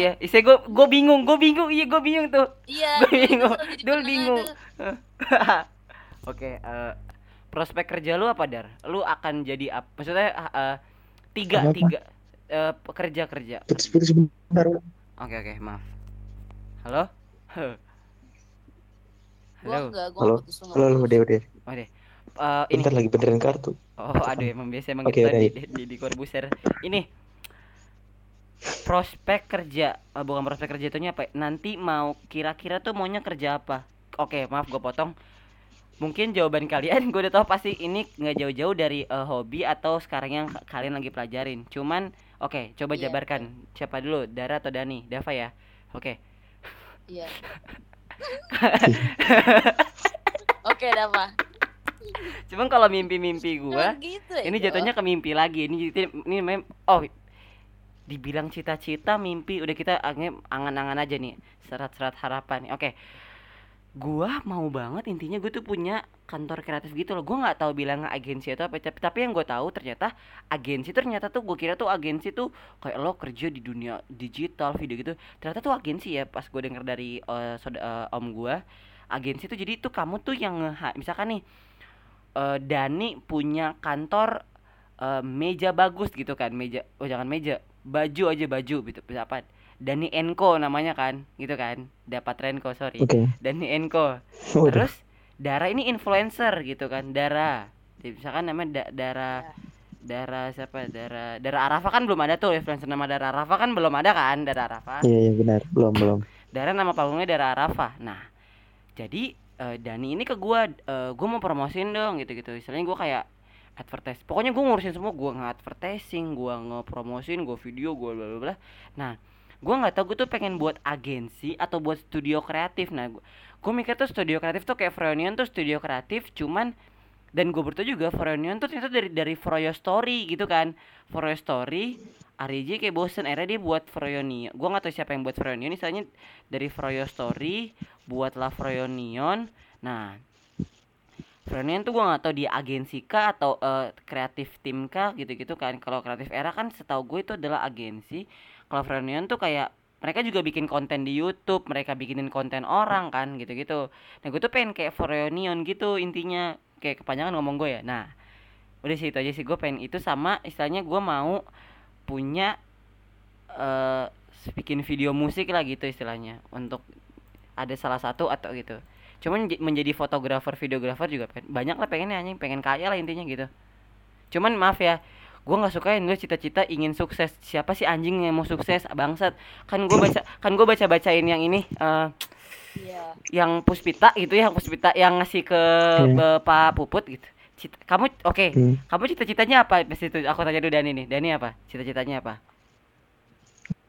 iya isi gue gue bingung gue bingung iya gue bingung tuh Iya. Gua bingung. Dul bingung. oke eh, prospek kerja lu apa dar lu akan jadi apa maksudnya eh, tiga Apa-apa? tiga eh, kerja kerja Putus-putus bentar. ulang. oke oke maaf halo Gua halo enggak, gua Halo? putus lu Halo, halo, udah, udah. oh deh Eh, ini Bentar lagi benerin kartu. Oh, aduh emang biasa emang kita udah, di, di, di, di Corbuzier. Ini prospek kerja, eh, bukan prospek kerja itunya apa? ya? Nanti mau kira-kira tuh maunya kerja apa? Oke, maaf gue potong. Mungkin jawaban kalian gue udah tahu pasti ini nggak jauh-jauh dari eh, hobi atau sekarang yang ka- kalian lagi pelajarin. Cuman oke, coba Iya. jabarkan. Siapa dulu? Dara atau Dani? Dava ya. Oke. Iya. Oke, dah, Pak. Cuman kalau mimpi-mimpi Emang gitu ya, ini jatuhnya ke mimpi lagi ini ini mem oh dibilang cita-cita mimpi udah kita angan-angan aja nih serat-serat harapan oke. Gua mau banget intinya gue tuh punya kantor kreatif gitu loh. Gua nggak tahu bilang agensi atau apa tapi, tapi yang gue tahu ternyata agensi ternyata tuh gue kira tuh agensi tuh kayak lo kerja di dunia digital video gitu. Ternyata tuh agensi ya pas gue denger dari eh, soda- eh, om gua agensi tuh jadi tuh kamu tuh yang misalkan nih eh, Dani punya kantor eh, meja bagus gitu kan meja oh jangan meja baju aja baju gitu dapat Dani Enko namanya kan gitu kan dapat Renko sorry Oke. Dani Enko terus Dara ini influencer gitu kan Dara Jadi misalkan namanya Da- Dara Dara siapa Dara Dara Arafa kan belum ada tuh influencer nama Dara Arafa kan belum ada kan Dara Arafa Iya, iya benar. Belum, belum. Dara nama panggungnya Dara Arafa. Nah, jadi eh, Dani ini ke gua eh, gua mau promosiin dong gitu-gitu. Istilahnya gua kayak advertise. Pokoknya gua ngurusin semua, gua nge-advertising, gua nge-promosiin, gua video, gua bla bla bla. Nah, gua nggak tahu gua tuh pengen buat agensi atau buat studio kreatif. Nah, gua, gua mikir tuh studio kreatif tuh kayak Froyonion tuh studio kreatif cuman dan gue bertahu juga Froyonion tuh ternyata dari dari Froyo Story gitu kan Froyo Story Ariji kayak bosen akhirnya dia buat Froyonion gue nggak tahu siapa yang buat Froyonion misalnya dari Froyo Story buatlah Froyonion nah Froyonion tuh gue nggak tahu di agensi kah atau eh, kreatif tim kah gitu-gitu kan. Kalau kreatif era kan setahu gue itu adalah agensi. Kalau Froyonion tuh kayak mereka juga bikin konten di YouTube mereka bikinin konten orang kan gitu-gitu. Nah gue tuh pengen kayak Froyonion gitu intinya. Kayak kepanjangan ngomong gue ya. Nah udah sih itu aja sih. Gue pengen itu sama istilahnya gue mau punya eh bikin video musik lah gitu istilahnya. Untuk ada salah satu atau gitu cuman menjadi fotografer videografer juga pengen, banyak lah pengennya anjing pengen kaya lah intinya gitu. Cuman maaf ya gue nggak suka yang nulis cita-cita ingin sukses. Siapa sih anjing yang mau sukses? Bangsat. Kan gue baca kan gue baca bacain yang ini eh Iya. yang Puspita gitu ya Puspita yang ngasih ke Hmm. Bapak Puput gitu. Cita- kamu oke. Hmm. kamu cita-citanya apa? Pas itu aku tanya dulu Dani nih. Dani apa? Cita-citanya apa?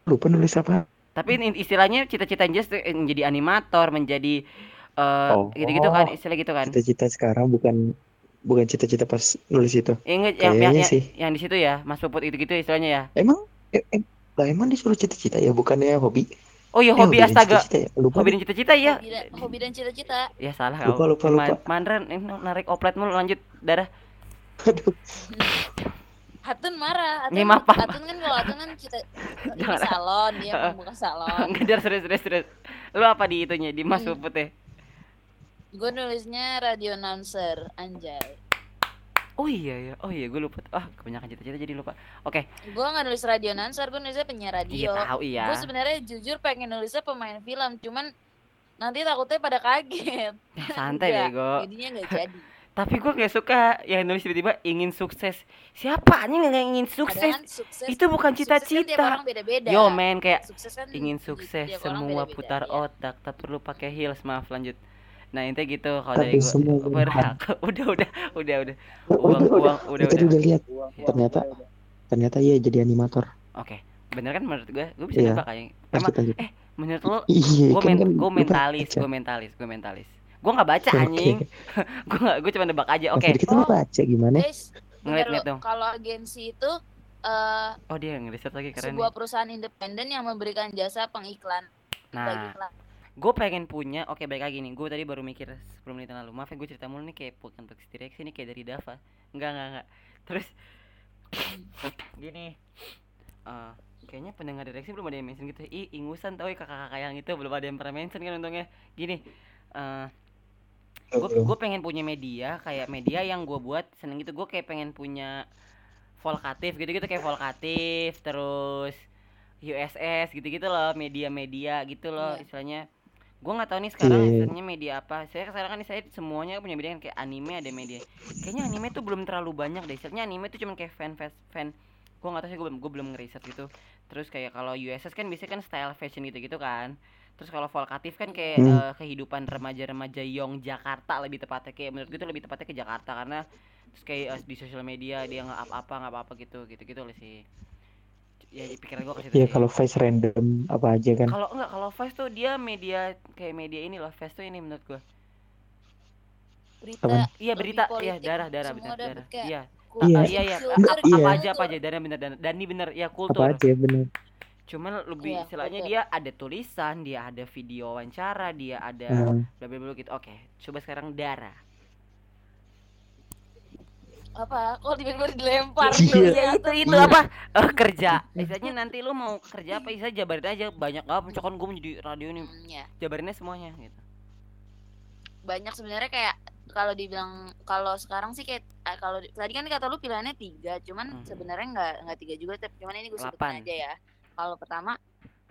Lupa nulis apa? tapi istilahnya cita-citanya eh, menjadi animator menjadi eh Oh. gitu-gitu kan istilah gitu kan Cita-cita sekarang bukan bukan cita-cita pas nulis itu. Ingat yang, yang, Kayaknya yang, sih. yang di situ ya Mas Puput itu gitu istilahnya ya Emang em, em, lah emang disuruh cita-cita ya bukannya hobi? oh iya Eh, hobi dan astaga cita-cita ya? Lupa. hobi dan cita-cita ya Hobi dan, hobi dan cita-cita. ya salah Lupa, kau lupa, Man- lupa. Mandren ini narik oplet mulu lanjut darah Aduh. Hatun marah. Hatun, Ini maaf, maaf. Hatun kan kalau Hatun kan cita Jangan. salon, dia mau buka salon. Enggak serius serius serius lu apa di itunya di Mas Hmm. Puput ya Gue nulisnya radio announcer, anjay. Oh iya ya, oh iya gue lupa. Ah kebanyakan cita-cita jadi lupa. Oke, Gue nggak nulis radio announcer, gue nulisnya penyiar iya radio. tahu iya. Gue sebenarnya jujur pengen nulisnya pemain film, cuman nanti takutnya pada kaget. Ya, santai Nggak, bego. Jadinya nggak jadi. Tapi gue gak suka yang nulis tiba-tiba ingin sukses. Siapa anjing yang ingin sukses? Kan sukses. Itu bukan kan cita-cita. orang beda-beda. Yo men kayak Sukses kan ingin sukses semua beda-beda, putar iya. otak tak perlu pakai heels maaf lanjut. Nah intinya gitu kalau Tapi dari gue semua berhak. udah udah udah udah Oh, uang udah, uang udah Tadi udah. udah lihat. Ternyata ternyata iya jadi animator. Oke, bener kan menurut gue? Gue bisa Iya. nebak kayaknya. Emang Lanjut lanjut. menurut lo Iya, gue kan men kan gue lu mentalis gue mentalis gue mentalis gue nggak baca Oke. anjing gue nggak gue cuma nebak aja oke Maksud kita Oh. baca gimana? Guys, Ngeliat- ngeliat dong. kalau agensi itu eh oh dia ngeriset lagi keren sebuah nih perusahaan independen yang memberikan jasa pengiklan nah. Gue pengen punya oke baik lagi nih. Gue tadi baru mikir 10 menit yang lalu. Maaf ya gue cerita mulu nih kayak bukan Toxic direksi nih kayak dari Dava. Enggak enggak enggak. Terus gini. Eh, kayaknya pendengar direksi belum ada yang mention gitu. Ih ingusan tau ya kakak-kakak yang itu. Belum ada yang pernah mention kan untungnya. Gini eh gue gue pengen punya media kayak media yang gue buat seneng gitu. Gue kayak pengen punya volkatif gitu gitu kayak volkatif terus USS gitu gitu loh media-media gitu loh Iya. istilahnya gue nggak tahu nih sekarang Iya. istilahnya media apa. Saya sekarang kan saya semuanya punya media kan kayak anime ada media. Kayaknya anime tuh belum terlalu banyak deh. Istilahnya anime tuh cuma kayak fan fan fan gue nggak tahu sih gue belum gue belum ngeriset gitu. Terus kayak kalau USS kan biasanya kan style fashion gitu gitu kan. Terus kalau volkatif kan kayak Hmm. eh, kehidupan remaja-remaja Yong Jakarta lebih tepatnya. Kayak menurut gue tuh lebih tepatnya ke Jakarta karena terus kayak eh, di sosial media dia nggak apa-apa nggak apa-apa gitu gitu gitu loh sih ya pikiran gue ke situ ya kalau face random apa aja kan. Kalau enggak kalau Vice tuh dia media kayak media ini loh Vice tuh ini menurut gue berita Apaan? iya berita iya darah darah benar darah. iya. Iya. Iya iya. apa, Iya. apa aja apa aja darah bener dan Dani bener ya apa kultur aja bener. Cuman lebih Iya, istilahnya dia ada tulisan dia ada video wawancara dia ada bla bla bla gitu. Oke coba sekarang darah apa? Kok tiba-tiba dilempar Iya. tuh, ya itu itu. Iya. apa? Eh kerja. Istilahnya nanti lu mau kerja apa bisa jabarin aja. Banyak apa misalkan gue mau jadi radio nih. Ya. jabarinnya semuanya gitu. Banyak sebenarnya kayak kalau dibilang kalau sekarang sih kayak eh, kalau di- tadi kan kata lu pilihannya tiga. Cuman Hmm. sebenarnya nggak nggak tiga juga tapi cuman ini gue sebutin aja ya. Kalau pertama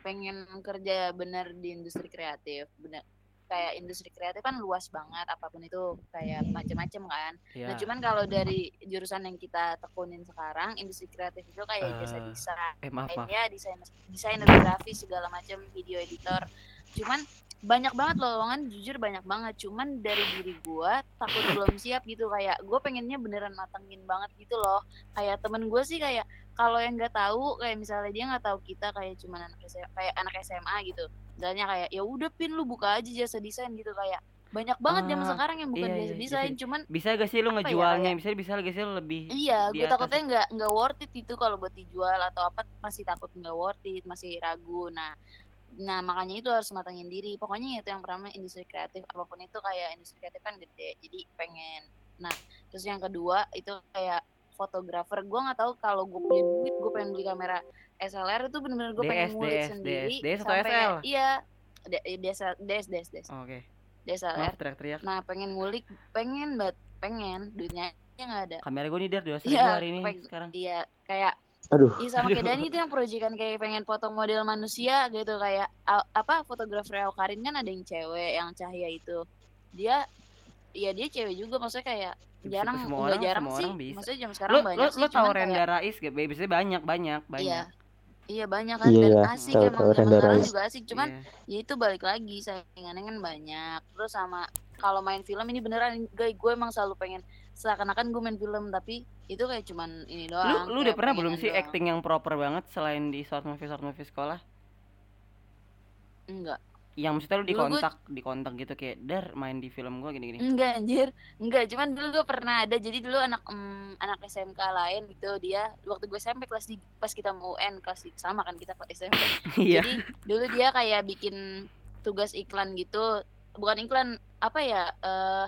pengen kerja bener di industri kreatif. Bener kayak industri kreatif kan luas banget apa pun itu kayak macam-macam kan. Ya nah cuman kalau dari jurusan yang kita tekunin sekarang industri kreatif itu kayak Eh, jasa desain eh maaf maaf. ya desain desainer grafis segala macam video editor. Cuman banyak banget loh lowongan jujur banyak banget. Cuman dari diri gua takut belum siap gitu. Kayak gue pengennya beneran matengin banget gitu loh. Kayak temen gue sih kayak kalau yang nggak tahu kayak misalnya dia nggak tahu kita kayak cuman anak SMA, kayak anak SMA gitu misalnya kayak ya udah pin lu buka aja jasa desain gitu kayak banyak banget zaman Ah, sekarang yang bukan iya, jasa iya, desain bisa- cuman bisa gak sih lu ya, ngejualnya kayak- bisa bisa gak sih lu lebih Iya, gue takutnya nggak nggak worth it itu kalau buat dijual atau apa masih takut nggak worth it, masih ragu. Nah, nah makanya itu harus matangin diri. Pokoknya itu yang pertama industri kreatif apa pun itu kayak industri kreatif kan gede, jadi pengen. Nah, terus yang kedua itu kayak fotografer. Gue nggak tahu kalau gue punya duit, gue pengen beli kamera SLR itu bener-bener gue pengen DS, ngulik DS, sendiri. DS atau sampai- SL? Iya, DS, DS, DS, DS, Oh, oke DSLR. maaf teriak-teriak Nah, pengen ngulik, pengen banget, pengen duitnya nggak ada. kamera gue nih dar dua Iya, hari ini peng- sekarang Iya, kayak aduh Iya sama kayak. Dani itu yang proyekan kayak pengen foto model manusia gitu kayak apa fotografer Karin kan ada yang cewek yang cahaya itu dia ya dia cewek juga maksudnya kayak jarang semua orang- jarang semua sih orang bisa. maksudnya jam lu sekarang banyak lu sih lu tahu Renda kayak Rais gak biasanya banyak banyak banyak iya iya banyak kan Iya, dan asik Tahu- emang tahu zaman sekarang juga asik cuman Iya. ya itu balik lagi saingannya kan banyak terus sama kalau main film ini beneran gue gue emang selalu pengen seakan-akan gue main film tapi itu kayak cuman ini lu doang lu udah kayak pernah belum sih doang. acting yang proper banget selain di short movie short movie sekolah enggak yang maksudnya lu Dulu gua- dikontak dikontak gitu kayak dar main di film gua gini gini Enggak anjir, enggak cuman dulu gue pernah ada. Jadi dulu anak em, anak SMK lain gitu dia waktu gue SMP kelas di pas kita mau UN kelas di, sama kan kita kelas SMP. iya. Jadi dulu dia kayak bikin tugas iklan gitu, bukan iklan apa ya eh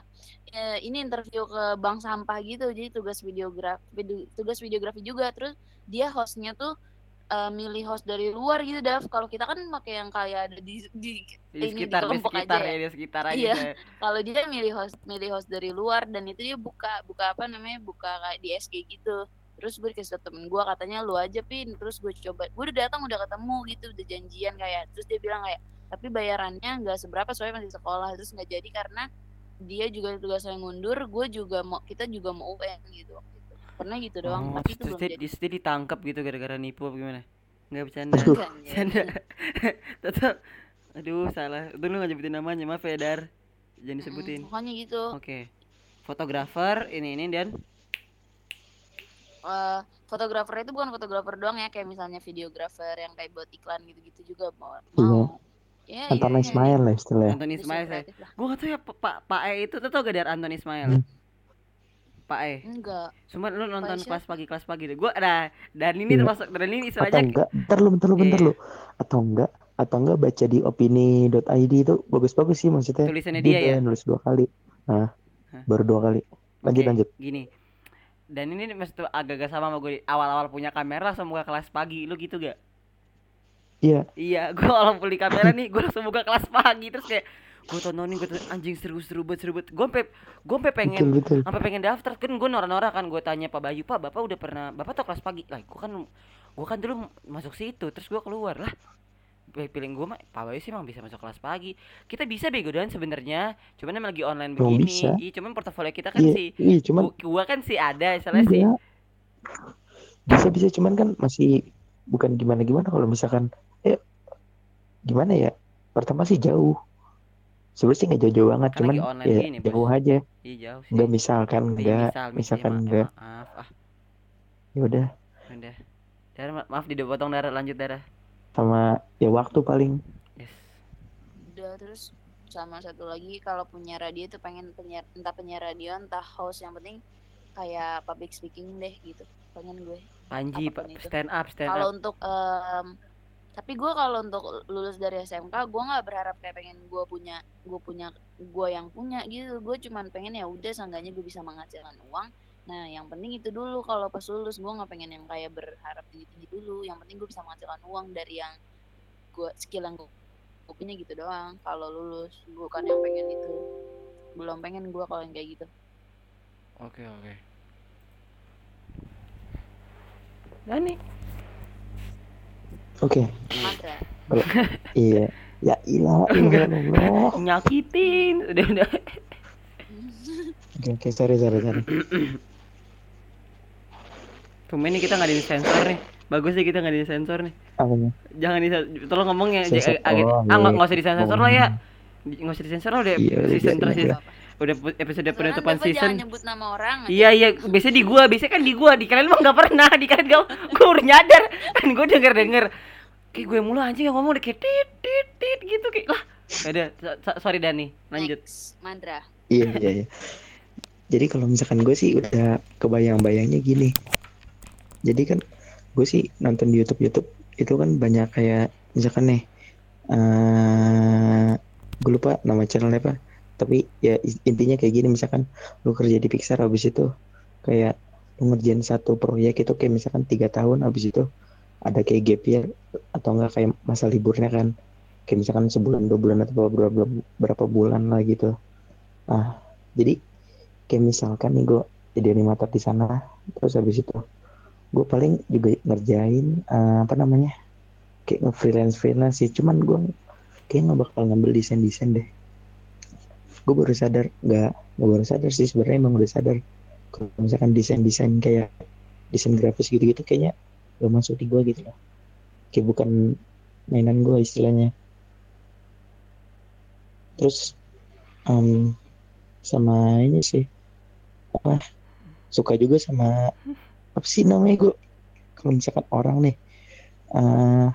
eh, ini interview ke bank sampah gitu. Jadi tugas videografi video, tugas videografi juga. Terus dia hostnya tuh eh, milih host dari luar gitu Dav kalau kita kan pakai yang kayak ada di, di di ini sekitar di dikelompok sekitar aja ya ya. di sekitar aja Iya. kayak. kalau dia milih host milih host dari luar dan itu dia buka buka apa namanya buka kayak di SG gitu terus gue dikasih tau temen gue katanya lu aja pin terus gue coba gue udah datang udah ketemu gitu udah janjian kayak terus dia bilang kayak tapi bayarannya nggak seberapa soalnya masih sekolah terus nggak jadi karena dia juga tugas saya ngundur gue juga mau kita juga mau UN gitu pernah gitu doang oh, tapi itu belum dia, jadi ditangkap gitu gara-gara nipu apa gimana? Nggak bercanda. Bercanda. tetap aduh salah. Itu lu nggak nyebutin namanya maaf ya dar. Jangan disebutin. pokoknya gitu. Oke. Fotografer ini ini dan. Eh fotografer itu bukan fotografer doang ya kayak misalnya videografer yang kayak buat iklan gitu-gitu juga mau Iya. mau. Ya Antara iya, Ismail lah istilahnya. Industri Ismail saya lah. gua gak tau ya pak pak Pa E itu tuh tau gak dari Anthony Ismail Hmm. Pak E. Enggak. Cuma lu nonton siapa? kelas pagi kelas pagi deh. Gua ada dan ini Iya. termasuk dan ini atau istilahnya enggak bentar lu bentar lu bentar Iya. lu. Atau enggak atau enggak baca di opini.id itu bagus-bagus sih maksudnya. Tulisannya dia ya? udah nulis dua kali. Nah Hah? baru dua kali. Lanjut Oke, lanjut. gini. Dan ini maksud agak-agak sama sama gue awal-awal punya kamera langsung buka kelas pagi. Lu gitu gak? Iya. iya gue kalau beli kamera nih gue langsung buka kelas pagi. Terus kayak gue tontonin gue tontonin, anjing seru seru banget seru banget gue sampai gue sampai pengen sampai pengen daftar kan gue norak-norak kan gue tanya Pak Bayu Pak Bapak udah pernah Bapak tau kelas pagi lah gue kan gue kan dulu masuk situ terus gue keluar lah Pilih- pilih gue mah Pak Bayu sih emang bisa masuk kelas pagi kita bisa bego dan sebenarnya cuman emang lagi online begini bisa. iya cuman portofolio kita kan Iya, sih iya cuman gua, kan sih ada misalnya sih. Bisa bisa cuman kan masih bukan gimana gimana kalau misalkan eh gimana ya? Pertama sih jauh. Sebenarnya sih nggak jauh-jauh banget, Kan cuman ya Bos. jauh aja. iya jauh sih. Enggak misalkan misal, misal, misalkan ya, ya maaf ah. Ya udah. Udah. Ma- maaf dipotong darah. Lanjut darah sama ya waktu paling. yes. Udah terus sama satu lagi kalau punya radio tuh pengen penyiar entah penyiar radio entah host. Yang penting kayak public speaking deh gitu. Pengen gue Panji itu. stand up stand kalau up. untuk em, tapi gue kalau untuk lulus dari SMK gue nggak berharap kayak pengen gue punya gue punya gue yang punya gitu. Gue cuman pengen ya udah seenggaknya gue bisa menghasilkan uang. Nah yang penting itu dulu kalau pas lulus gue nggak pengen yang kayak berharap tinggi tinggi dulu. Yang penting gue bisa menghasilkan uang dari yang gue skill yang gue gue punya gitu doang. Kalau lulus bukan yang pengen itu. Belum pengen gue kalau yang kayak gitu. Oke oke. Dani Oke, maka iya. Ya ilah, ilah, nyakitin. Udah udah. Oke, oke, sorry, sorry, sorry. Tumben nih kita nggak di sensor nih. Bagus sih kita nggak di sensor nih. Apanya? jangan di tolong ngomong ya Sensor. agak- Oh, ah nggak iya. nggak usah di sensor lah ya. Nggak usah di sensor lah udah Iya, udah season aja. udah episode Soalnya penutupan season. jangan nyebut nama orang. Iya iya, biasanya di gua, biasanya kan di gua, di kalian mah nggak pernah, di kalian gak, gua udah nyadar, kan gua denger denger, kayak gue mulu anjing yang ngomong udah kayak tit tit tit gitu kayak lah, ada, sorry Dani, lanjut. Next, Mandra Iya, iya, iya. Jadi kalau misalkan gue sih udah kebayang-bayangnya gini. Jadi kan gue sih nonton di YouTube YouTube itu kan banyak kayak misalkan nih, eh gue lupa nama channelnya apa. Tapi ya intinya kayak gini misalkan lu kerja di Pixar habis itu kayak lu ngerjain satu proyek itu kayak misalkan tiga tahun habis itu ada kayak gap year atau enggak kayak masa liburnya kan. Kayak misalkan sebulan dua bulan atau berapa berapa bulan lah gitu. Ah jadi kayak misalkan nih gue jadi animator di sana terus habis itu gue paling juga ngerjain eh, apa namanya kayak nge-freelance freelance sih. Cuman gue kayak nggak bakal ngambil desain desain deh. Gue baru sadar nggak nggak baru sadar sih sebenarnya emang udah sadar. Kalau misalkan desain desain kayak desain grafis gitu gitu kayaknya gak masuk di gue gitu loh. Kayak bukan mainan gue istilahnya. Terus em, sama ini sih. Apa? Suka juga sama apa sih namanya gue kalau misalkan orang nih eh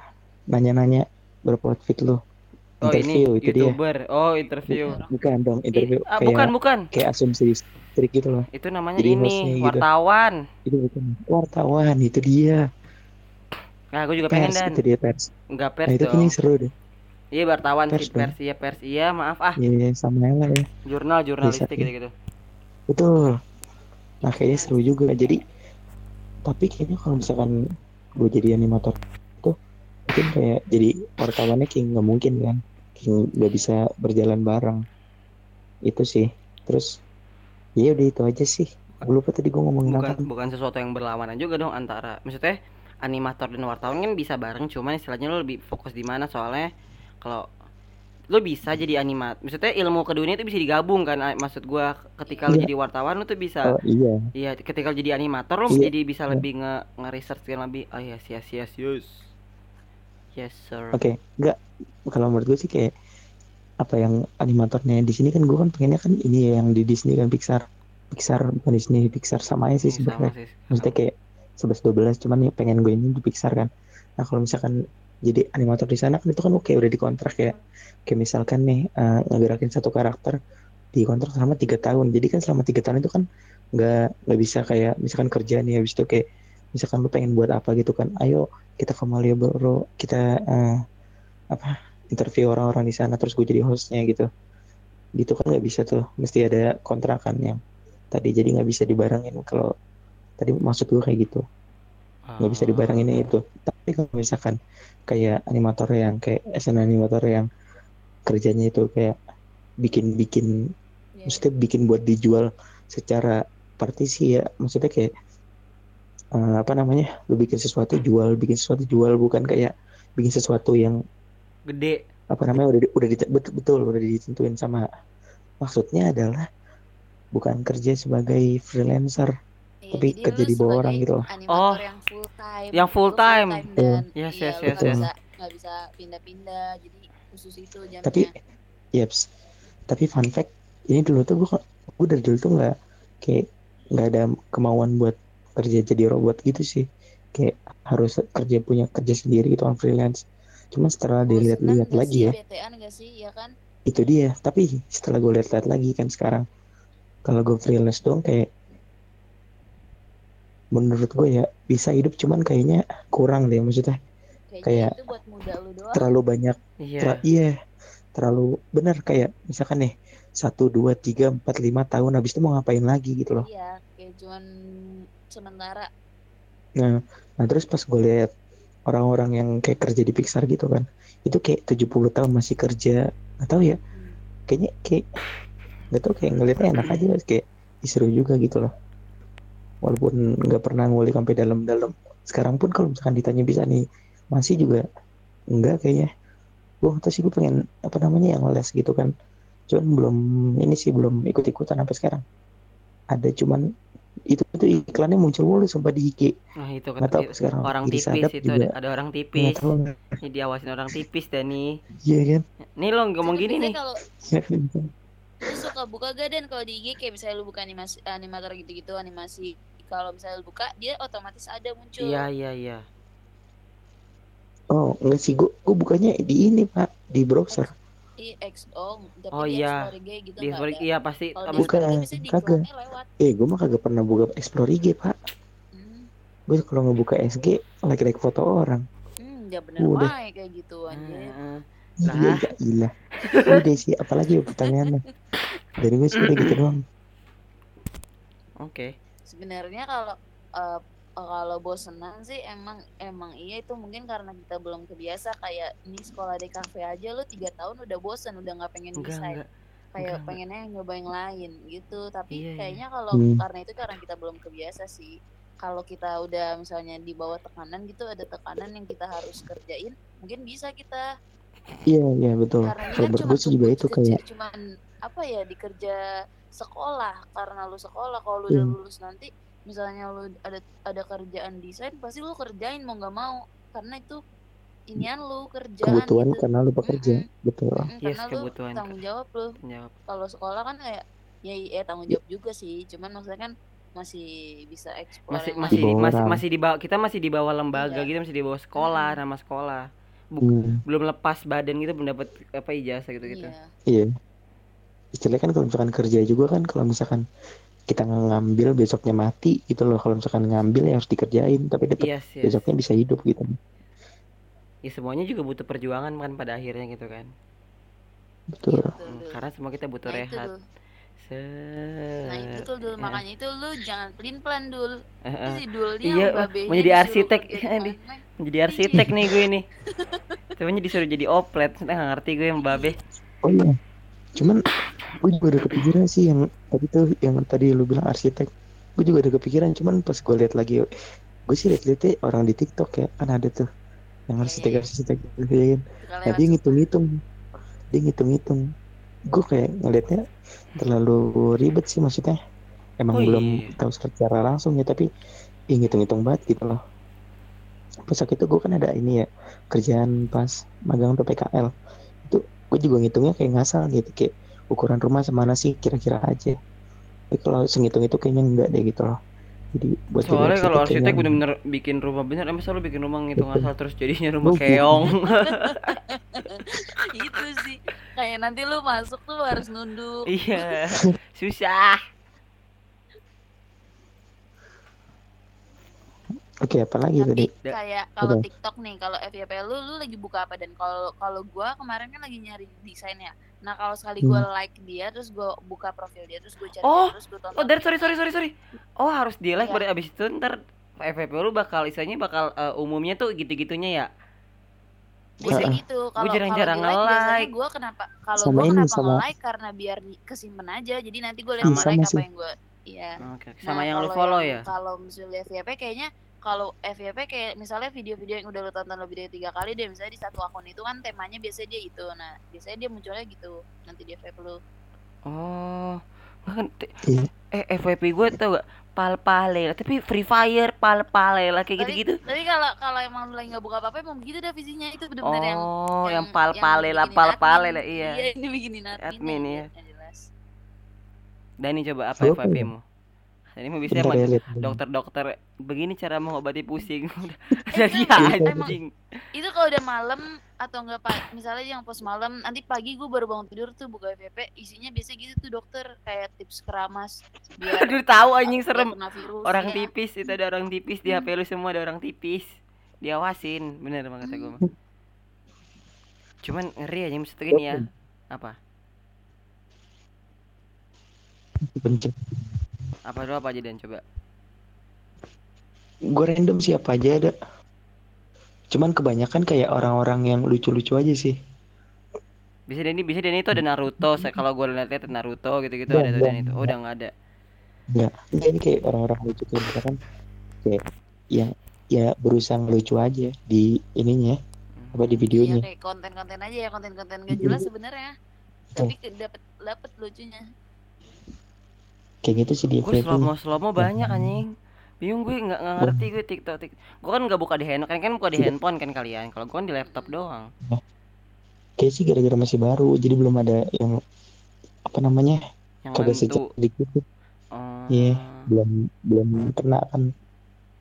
nanya-nanya berapa outfit lo Oh interview ini itu dia. Youtuber, oh interview. bukan dong I- interview ah, kayak bukan bukan, kayak asumsi trik gitu loh. Itu namanya Jadi ini gitu. wartawan. itu bukan wartawan itu dia Nah, gue juga pengen pers dan. itu dia pers. Nggak pers nah itu kayaknya seru deh. Iya wartawan Pers sih dong. pers, iya pers, iya maaf ah, ya, ya sama lah ya. Jurnal jurnalistik Bisa, gitu gitu. betul. Nah kayaknya seru juga. Jadi tapi kayaknya kalau misalkan gue jadi animator tuh mungkin kayak jadi wartawannya kayak nggak mungkin kan? Kayak nggak bisa berjalan bareng. Itu sih. Terus ya udah itu aja sih. Gue lupa tadi gue ngomongin Bukan apa. bukan sesuatu yang berlawanan juga dong antara, maksudnya animator dan wartawan kan bisa bareng, cuman istilahnya lo lebih fokus di mana soalnya kalau lo bisa jadi animat, maksudnya ilmu keduanya itu bisa digabung kan, maksud gua ketika lo Iya. jadi wartawan lo tuh bisa oh iya Iya, ketika lo jadi animator lo Iya, jadi bisa iya. lebih nge nge-research kan lebih. Oh yes, yes, yes, yes. Yes, sir. Oke, enggak. Kalau menurut gue sih kayak apa yang animatornya di sini kan gue kan pengennya kan ini ya yang di Disney kan Pixar. Pixar bukan Disney, Pixar sama aja sih Hmm, sama sebenarnya. sih. Maksudnya kayak 11 12 cuman ya pengen gue ini di Pixar kan. Nah, kalau misalkan jadi animator di sana kan itu kan oke udah dikontrak ya. Kayak misalkan nih eh, ngegerakin satu karakter dikontrak selama tiga tahun. Jadi kan selama tiga tahun itu kan nggak nggak bisa kayak misalkan kerja nih habis itu kayak misalkan lu pengen buat apa gitu kan. Ayo kita ke Malioboro, kita eh, apa interview orang-orang di sana terus gue jadi hostnya gitu gitu kan nggak bisa tuh mesti ada kontrakan yang tadi jadi nggak bisa dibarengin kalau tadi maksud gue kayak gitu. Nggak bisa dibarengin itu. Tapi kalau misalkan kayak animator yang kayak SN animator yang kerjanya itu kayak bikin-bikin Iya. maksudnya bikin buat dijual secara partisi ya. Maksudnya kayak eh, apa namanya lu bikin sesuatu jual bikin sesuatu jual. Bukan kayak bikin sesuatu yang gede. apa namanya udah udah di- betul, betul udah ditentuin sama. Maksudnya adalah bukan kerja sebagai freelancer tapi jadi kerja lu di bawah orang gitu loh. Animator Oh, yang full time. yang full Lu time. dan Yes, iya, yes, yes, nggak yes. bisa nggak bisa pindah-pindah. Jadi khusus itu jamnya. tapi yaps tapi fun fact ini dulu tuh gue gue dari dulu tuh nggak kayak nggak ada kemauan buat kerja jadi robot gitu sih kayak harus kerja punya kerja sendiri gitu on freelance cuma setelah Bosenan dilihat-lihat lagi sih, ya BTN gak sih, ya kan? itu dia tapi setelah gue lihat-lihat lagi kan sekarang kalau gue freelance dong kayak menurut gue ya bisa hidup cuman kayaknya kurang deh maksudnya Kayaknya Kayak itu buat muda lu doang. terlalu banyak iya Ter- iya terlalu benar kayak misalkan nih satu dua tiga empat lima tahun habis itu mau ngapain lagi gitu loh Iya, kayak cuman sementara. nah nah terus pas gue lihat orang-orang yang kayak kerja di Pixar gitu kan itu kayak 70 tahun masih kerja nggak tahu ya Hmm. kayaknya kayak nggak tahu kayak ngeliatnya enak aja kayak "Ih, seru juga gitu loh walaupun nggak pernah ngulik sampai dalam-dalam. Sekarang pun kalau misalkan ditanya bisa nih masih juga enggak kayaknya. Gue nggak tahu sih gue pengen apa namanya yang les gitu kan. Cuman belum ini sih belum ikut-ikutan sampai sekarang. Ada cuman itu tuh iklannya muncul mulu sumpah di IG nah itu nggak tahu kan sekarang orang tipis itu juga. ada, ada orang nggak tipis. tahu. Ini diawasin orang tipis Dani iya kan? Nih lo ngomong Tapi gini nih. Kalau Iya lu suka buka gak dan kalau di IG kayak misalnya lu buka animasi animator gitu-gitu animasi kalau misalnya lu buka dia otomatis ada muncul. iya iya iya oh enggak sih gue gue bukannya di ini pak di browser I XO, tapi Oh, di iya. Explore IG gitu di Explore- iya pasti Kalau Bukan, kagak. eh gue mah kagak pernah buka explore IG pak Hmm, gue kalau ngebuka SG like like foto orang hmm ya bener Udah. kayak gitu anjir. Heeh. Iya Lah. iya gila. Udah sih apalagi ya pertanyaannya. Dari gue sih udah gitu doang. Oke. Sebenarnya kalau eh, kalau bosenan sih emang emang iya itu mungkin karena kita belum kebiasa. Kayak ini sekolah di kafe aja lu tiga tahun udah bosen udah nggak pengen enggak desain. enggak. Kayak enggak, enggak. pengennya nyoba yang lain gitu. Tapi Iya, iya. kayaknya kalau Hmm. karena itu karena kita belum kebiasa sih. Kalau kita udah misalnya di bawah tekanan gitu ada tekanan yang kita harus kerjain mungkin bisa kita iya iya betul. Karena kalau kan gue sih juga itu kayak cuman apa ya di kerja sekolah. Karena lu sekolah kalau lu udah Hmm. lulus nanti misalnya lu ada ada kerjaan desain pasti lu kerjain mau nggak mau. Karena itu inian lu kerjaan kebutuhan gitu. karena lu bekerja betul. Mm-mm, Yes, karena lu kebutuhan. tanggung jawab lu. Kalau sekolah kan kayak ya ya tanggung jawab juga sih. Cuman maksudnya kan masih bisa eksplor masih masih Di di, bawah masih masih di bawah kita masih di bawah lembaga Iya. gitu masih di bawah sekolah Mm-mm. nama sekolah Hmm, belum lepas badan gitu belum dapat apa ijazah gitu gitu Iya. iya istilahnya kan kalau misalkan kerja juga kan kalau misalkan kita ngambil besoknya mati gitu loh kalau misalkan ngambil ya harus dikerjain tapi dapat yes, yes. besoknya bisa hidup gitu ya semuanya juga butuh perjuangan kan pada akhirnya gitu kan betul Gitu, Hmm, Dul. karena semua kita butuh nah itu rehat Dul. Set. nah itu tuh dul Ya. makanya itu lu jangan pelin pelan dul si dulnya Iya, babenya mau jadi disuruh arsitek. Iya, di- mana. Jadi arsitek nih gue nih. Sebenarnya disuruh jadi oplet, saya nggak ngerti gue yang babe. oh iya cuman gue juga udah kepikiran sih yang tadi tuh yang tadi lu bilang arsitek gue juga udah kepikiran cuman pas gue lihat lagi gue sih lihat-lihat orang di TikTok ya kan ada tuh yang Iya, arsitek iya. arsitek gitu ya kan nah dia ngitung-ngitung dia ngitung-ngitung gue kayak ngelihatnya terlalu ribet sih maksudnya. Emang Oh, belum iya. tahu secara langsung ya tapi ya ngitung-ngitung banget gitu loh. Pas waktu itu gue kan ada ini ya kerjaan pas magang tuh PKL itu gue juga ngitungnya kayak ngasal gitu kayak ukuran rumah semana sih kira-kira aja. Tapi kalau segitung itu kayaknya enggak deh gitu loh jadi buat jadi Soalnya kalau arsitek bener-bener bikin rumah bener, emang selalu bikin rumah ngitung asal terus jadinya rumah Lu- keong. itu sih. Kayak nanti lu masuk tuh harus nunduk. Iya, susah. oke apalagi tadi tapi kayak kalau. TikTok nih kalau FYP lu lu lagi buka apa? Dan kalau kalau gua kemarin kan lagi nyari desain ya Nah kalau sekali gue Hmm. like dia, terus gue buka profil dia, terus gue cari Oh, dia, terus gue tonton. Oh, dari sorry sorry sorry sorry. Oh, harus di like Iya. baru abis itu ntar FVP lu bakal istilahnya bakal eh, umumnya tuh gitu-gitunya ya. Biasanya Heeh. gitu. Kalau jarang-jarang di like, gue kenapa? Kalau gue kenapa sama- nge-like karena biar kesimpan aja. Jadi nanti gue lihat Iya, sama apa sih. yang gue. Iya. Oke, Nah, sama yang lu follow yang- ya. Kalau misalnya FYP kayaknya kalau FYP kayak misalnya video-video yang udah lo tonton lebih dari tiga kali deh misalnya di satu akun itu kan temanya biasanya dia itu nah biasanya dia munculnya gitu nanti di FYP lu Oh, kan Iya. eh FVP gue tau gak pal-pale tapi Free Fire pal-pale lah kayak Tapi- gitu-gitu. tapi kalau kalau emang lu lagi nggak buka apa-apa emang begitu dah visinya itu benar-benar yang Oh, yang yang pal-pale lah, bikinin pal-pale admin. lah iya. iya ini bikinin admin, Admin, iya. yang jelas Dani coba apa Apa FVP ya? mu? Ini mau bisa ya, dokter-dokter begini cara mengobati pusing. Jadi emang- anjing. itu kalau udah malam atau enggak pak misalnya yang pos malam nanti pagi gue baru bangun tidur tuh buka FYP isinya biasa gitu tuh dokter kayak tips keramas biar Aduh tahu anjing serem. virus, Orang iya. tipis itu ada orang tipis di HP lu semua ada orang tipis. Diawasin, bener banget kata gue. Cuman ngeri aja maksudnya gini ya. Apa? Apa dulu apa aja dan coba. Gue random siapa aja ada. Cuman kebanyakan kayak orang-orang yang lucu-lucu aja sih. Bisa Dani, bisa Dani itu ada Naruto. Saya kalau gue lihat-lihat Naruto gitu-gitu ada tuh. Dani itu. Oh, udah nggak ada. Enggak. Enggak ini kayak orang-orang lucu kayak misalkan kayak yang ya berusaha lucu aja di ininya apa di Iya videonya. kayak konten-konten aja ya konten-konten gak jelas sebenarnya tapi ke- dapet dapet lucunya Kayak gitu sih di Gue FYP. slow mo slow mo banyak anjing. Bingung gue nggak nggak ngerti gue TikTok. Tik. Gue kan nggak buka di handphone kan kan buka di Iya. handphone kan kalian. Kalau gue kan di laptop doang. Kayak sih gara-gara masih baru jadi belum ada yang apa namanya Yang kagak secepat gitu. Oh. Iya. Belum belum kena kan.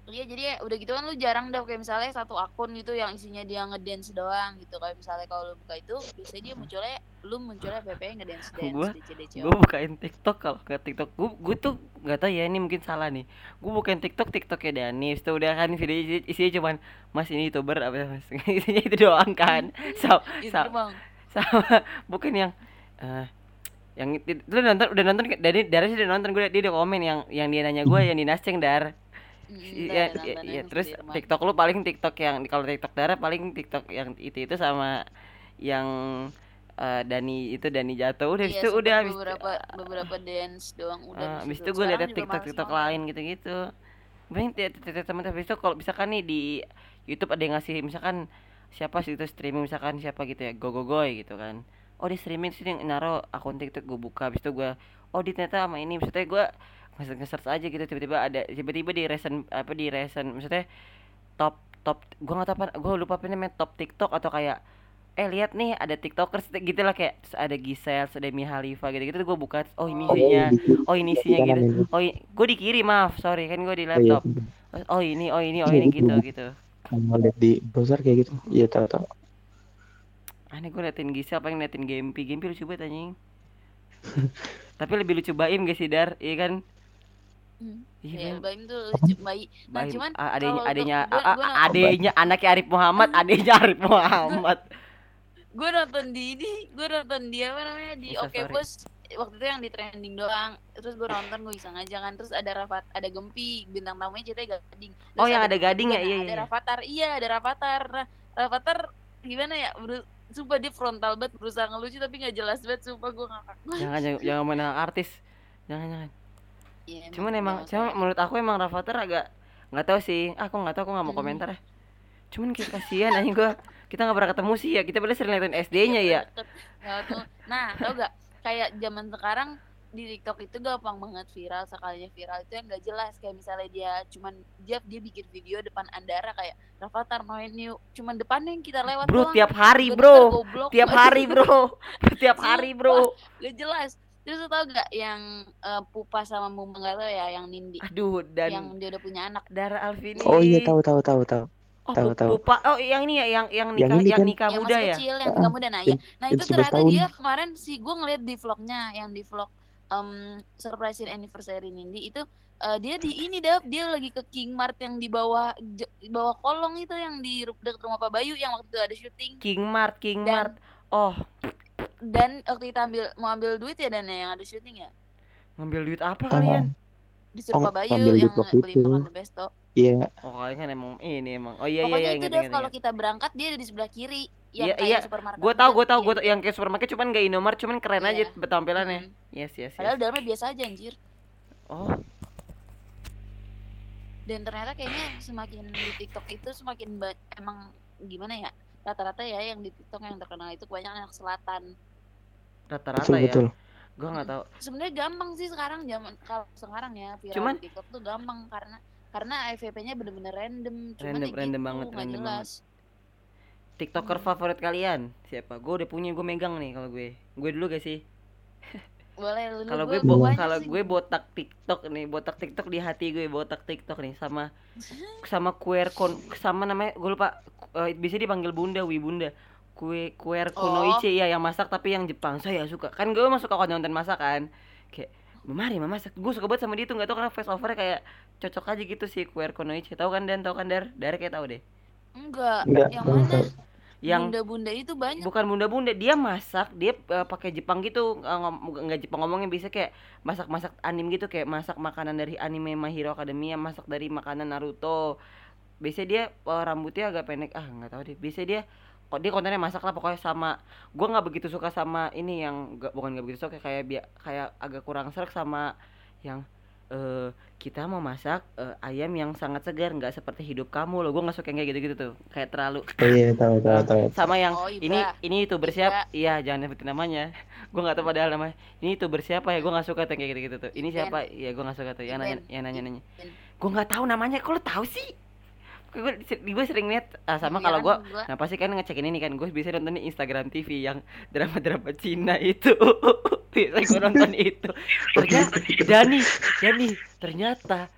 iya jadi ya udah gitu kan lu jarang dah kayak misalnya satu akun gitu yang isinya dia ngedance doang gitu kayak misalnya kalau lu buka itu biasanya dia munculnya lu munculnya VP ngedance dance Gua- DC DC gue bukain TikTok kalau ke TikTok. Gue gue tuh nggak tahu ya ini mungkin salah nih. Gue bukain TikTok TikToknya Dani itu udah kan video isi- isinya cuman mas ini youtuber apa mas? Isinya itu doang kan. Sama itu sama, bang. sama bukan yang eh yang itu lu nonton udah nonton dari dari sih udah nonton gue dia udah komen yang yang dia nanya gue yang dinasceng dar. Hmm, Iya, iya, iya. terus. TikTok lu paling TikTok yang kalau TikTok darah paling TikTok yang itu itu sama yang eh, Dani itu Dani jatuh. Udah Iya, itu udah habis beberapa beberapa dance doang udah Eh, habis itu. gue liat TikTok TikTok lain gitu-gitu banyak teman-teman habis itu kalau misalkan nih di YouTube ada yang ngasih misalkan siapa sih itu streaming misalkan siapa gitu ya go go goy gitu kan. Oh di streaming sih yang naro akun TikTok gue buka habis itu gue oh di ternyata sama ini maksudnya gue nge nge-search aja gitu tiba-tiba ada tiba-tiba di recent apa di recent maksudnya top top gue nggak tahu apa gue lupa apa namanya top TikTok atau kayak eh lihat nih ada tiktokers gitu lah kayak terus ada Giselle ada Mia Khalifa gitu gitu gue buka oh ini Oh, isinya di- oh ini isinya kanan gitu ini. oh gue dikirim maaf sorry kan gue di Oh iya. laptop oh ini oh ini oh Iya, ini itu. gitu gitu Kalau lihat di browser kayak gitu. Iya tahu-tahu. aneh gue liatin Giselle pengen liatin Gempi Gempi lucu banget anjing tapi lebih lucu Baim gak sih Dar iya kan Hmm. iya Iya, kan Baim tuh lucu bayi. Nah, Baim cuman A- adenya kalau adenya untuk- gua- a- a- gua- adenya anaknya Arif Muhammad adenya Arif Muhammad gue nonton di ini, gue nonton dia apa namanya di Oke story. Bos waktu itu yang di trending doang. Terus gue nonton gue iseng aja kan. Terus ada Rafat, ada Gempi, bintang tamunya ceritanya Gading. Terus Oh, yang ada Gading ya? nah, Iya, Ada iya. Rafathar, iya ada Rafathar. Nah, Rafathar gimana ya? Beru- Sumpah dia frontal banget berusaha ngelucu tapi nggak jelas banget sumpah gue ngakak jangan jangan jangan menang artis jangan jangan Iya, cuman emang dia cuma masalahnya. menurut aku emang Rafathar agak nggak tahu sih Ah, aku nggak tahu aku nggak mau Hmm. komentar ya cuman kayak kasihan anjing gua kita nggak pernah ketemu sih ya kita padahal sering liatin SD-nya ya. Nah, tau gak? Kayak zaman sekarang di TikTok itu gampang banget viral sekalinya viral itu yang gak jelas. Kayak misalnya dia cuman dia dia bikin video depan Andara kayak Rafathar main yuk. Cuman depannya yang kita lewat bro doang. tiap hari bro. goblok. tiap hari bro. Tiap hari bro. gak jelas. Terus tau gak yang eh, Pupa sama Mumba gak tau ya yang Nindi? Aduh yang dan dia udah punya anak. Dara Alvini. Oh iya tahu tahu tahu tahu. Oh, tahu, tahu. Pupa oh yang ini ya yang yang Yang nikah ini yang kan? nikah yang muda masih ya? kecil yang Ah, kamu dan Naya yang- nah yang itu 11 ternyata tahun. dia kemarin sih gue ngeliat di vlognya yang di vlog em surprise anniversary Nindi itu eh, dia di ini dap. Dia lagi ke King Mart yang di bawah di bawah kolong itu yang di dekat rumah Pak Bayu yang waktu itu ada syuting. King Mart King Dan- Mart. Oh. dan waktu kita ambil mau ambil duit ya dan yang ada syuting ya? Ngambil duit apa Oh, kalian? Oh, Pak Bayu ngambil duit yang beli makan besto Iya, Oh, kalian kan emang ini emang. Oh iya iya pokoknya iya itu deh ingat. kalau kita berangkat dia ada di sebelah kiri yang Iya, kayak iya. supermarket Gue tahu, gitu. gue tahu, Iya. gue yang kayak supermarket cuman gak Indomaret, cuman keren aja Iya. tampilannya. Mm. Yes, yes, padahal yes. dalamnya biasa aja anjir Oh, dan ternyata kayaknya semakin di TikTok itu semakin ba- emang gimana ya rata-rata ya yang di TikTok yang terkenal itu kebanyakan anak selatan rata-rata ya. betul. Gue nggak tahu. sebenarnya gampang sih sekarang zaman kalau sekarang ya viral Cuman- di TikTok tuh gampang karena karena FVP-nya bener-bener random cuman Random- ya random gitu, banget, random jelas. TikToker Hmm. favorit kalian siapa? Gue udah punya, gue megang nih kalau gue. Gue dulu gak sih? boleh lu Kalau gue bo- banyak kalau gue botak TikTok nih, botak TikTok di hati gue, botak TikTok nih sama sama queer kon sama namanya gue lupa eh, bisa dipanggil Bunda, Wi Bunda. Kue queer Oh. kunoichi ya yang masak tapi yang Jepang. Saya suka. Kan gue emang suka kalau nonton masak kan. Kayak Mari mama. Masak. Gue suka banget sama dia tuh. Nggak tahu kenapa face overnya kayak cocok aja gitu sih queer kunoichi. Tahu kan Dan? Tahu kan Dar? Dar kayak tahu deh. enggak. Enggak, yang mana. Yang bunda-bunda itu banyak. Bukan bunda-bunda. Dia masak. Dia eh, pakai Jepang gitu. Ngom- nggak Jepang ngomongnya. Bisa kayak masak-masak anim gitu. Kayak masak makanan dari anime My Hero Academia masak dari makanan Naruto. Biasanya dia eh, rambutnya agak pendek. Ah nggak tahu deh. Biasanya dia kok dia kontennya masak lah pokoknya sama gua nggak begitu suka sama ini yang nggak bukan nggak begitu suka kayak bia- kayak agak kurang serak sama yang eh kita mau masak eh, ayam yang sangat segar nggak seperti hidup kamu loh. Gua nggak suka yang kayak gitu-gitu tuh kayak terlalu. Oh iya, tahu tahu tahu. sama yang Oh, ini ini youtuber Ibra. siapa iya jangan sebutin namanya. Gue nggak tahu padahal namanya. Ini youtuber siapa ya? Gue nggak suka tuh yang kayak gitu gitu tuh. Ini siapa? Iya gue nggak suka tuh. Yang nanya yang nanya nanya gue nggak tahu namanya kok lo tahu sih gue gue sering lihat ah, sama Iya kalau gue gua. Nah pasti kan ngecekin ini kan gue bisa nonton di Instagram TV yang drama drama Cina itu. Biasa gue nonton itu. Ternyata Dani Dani ternyata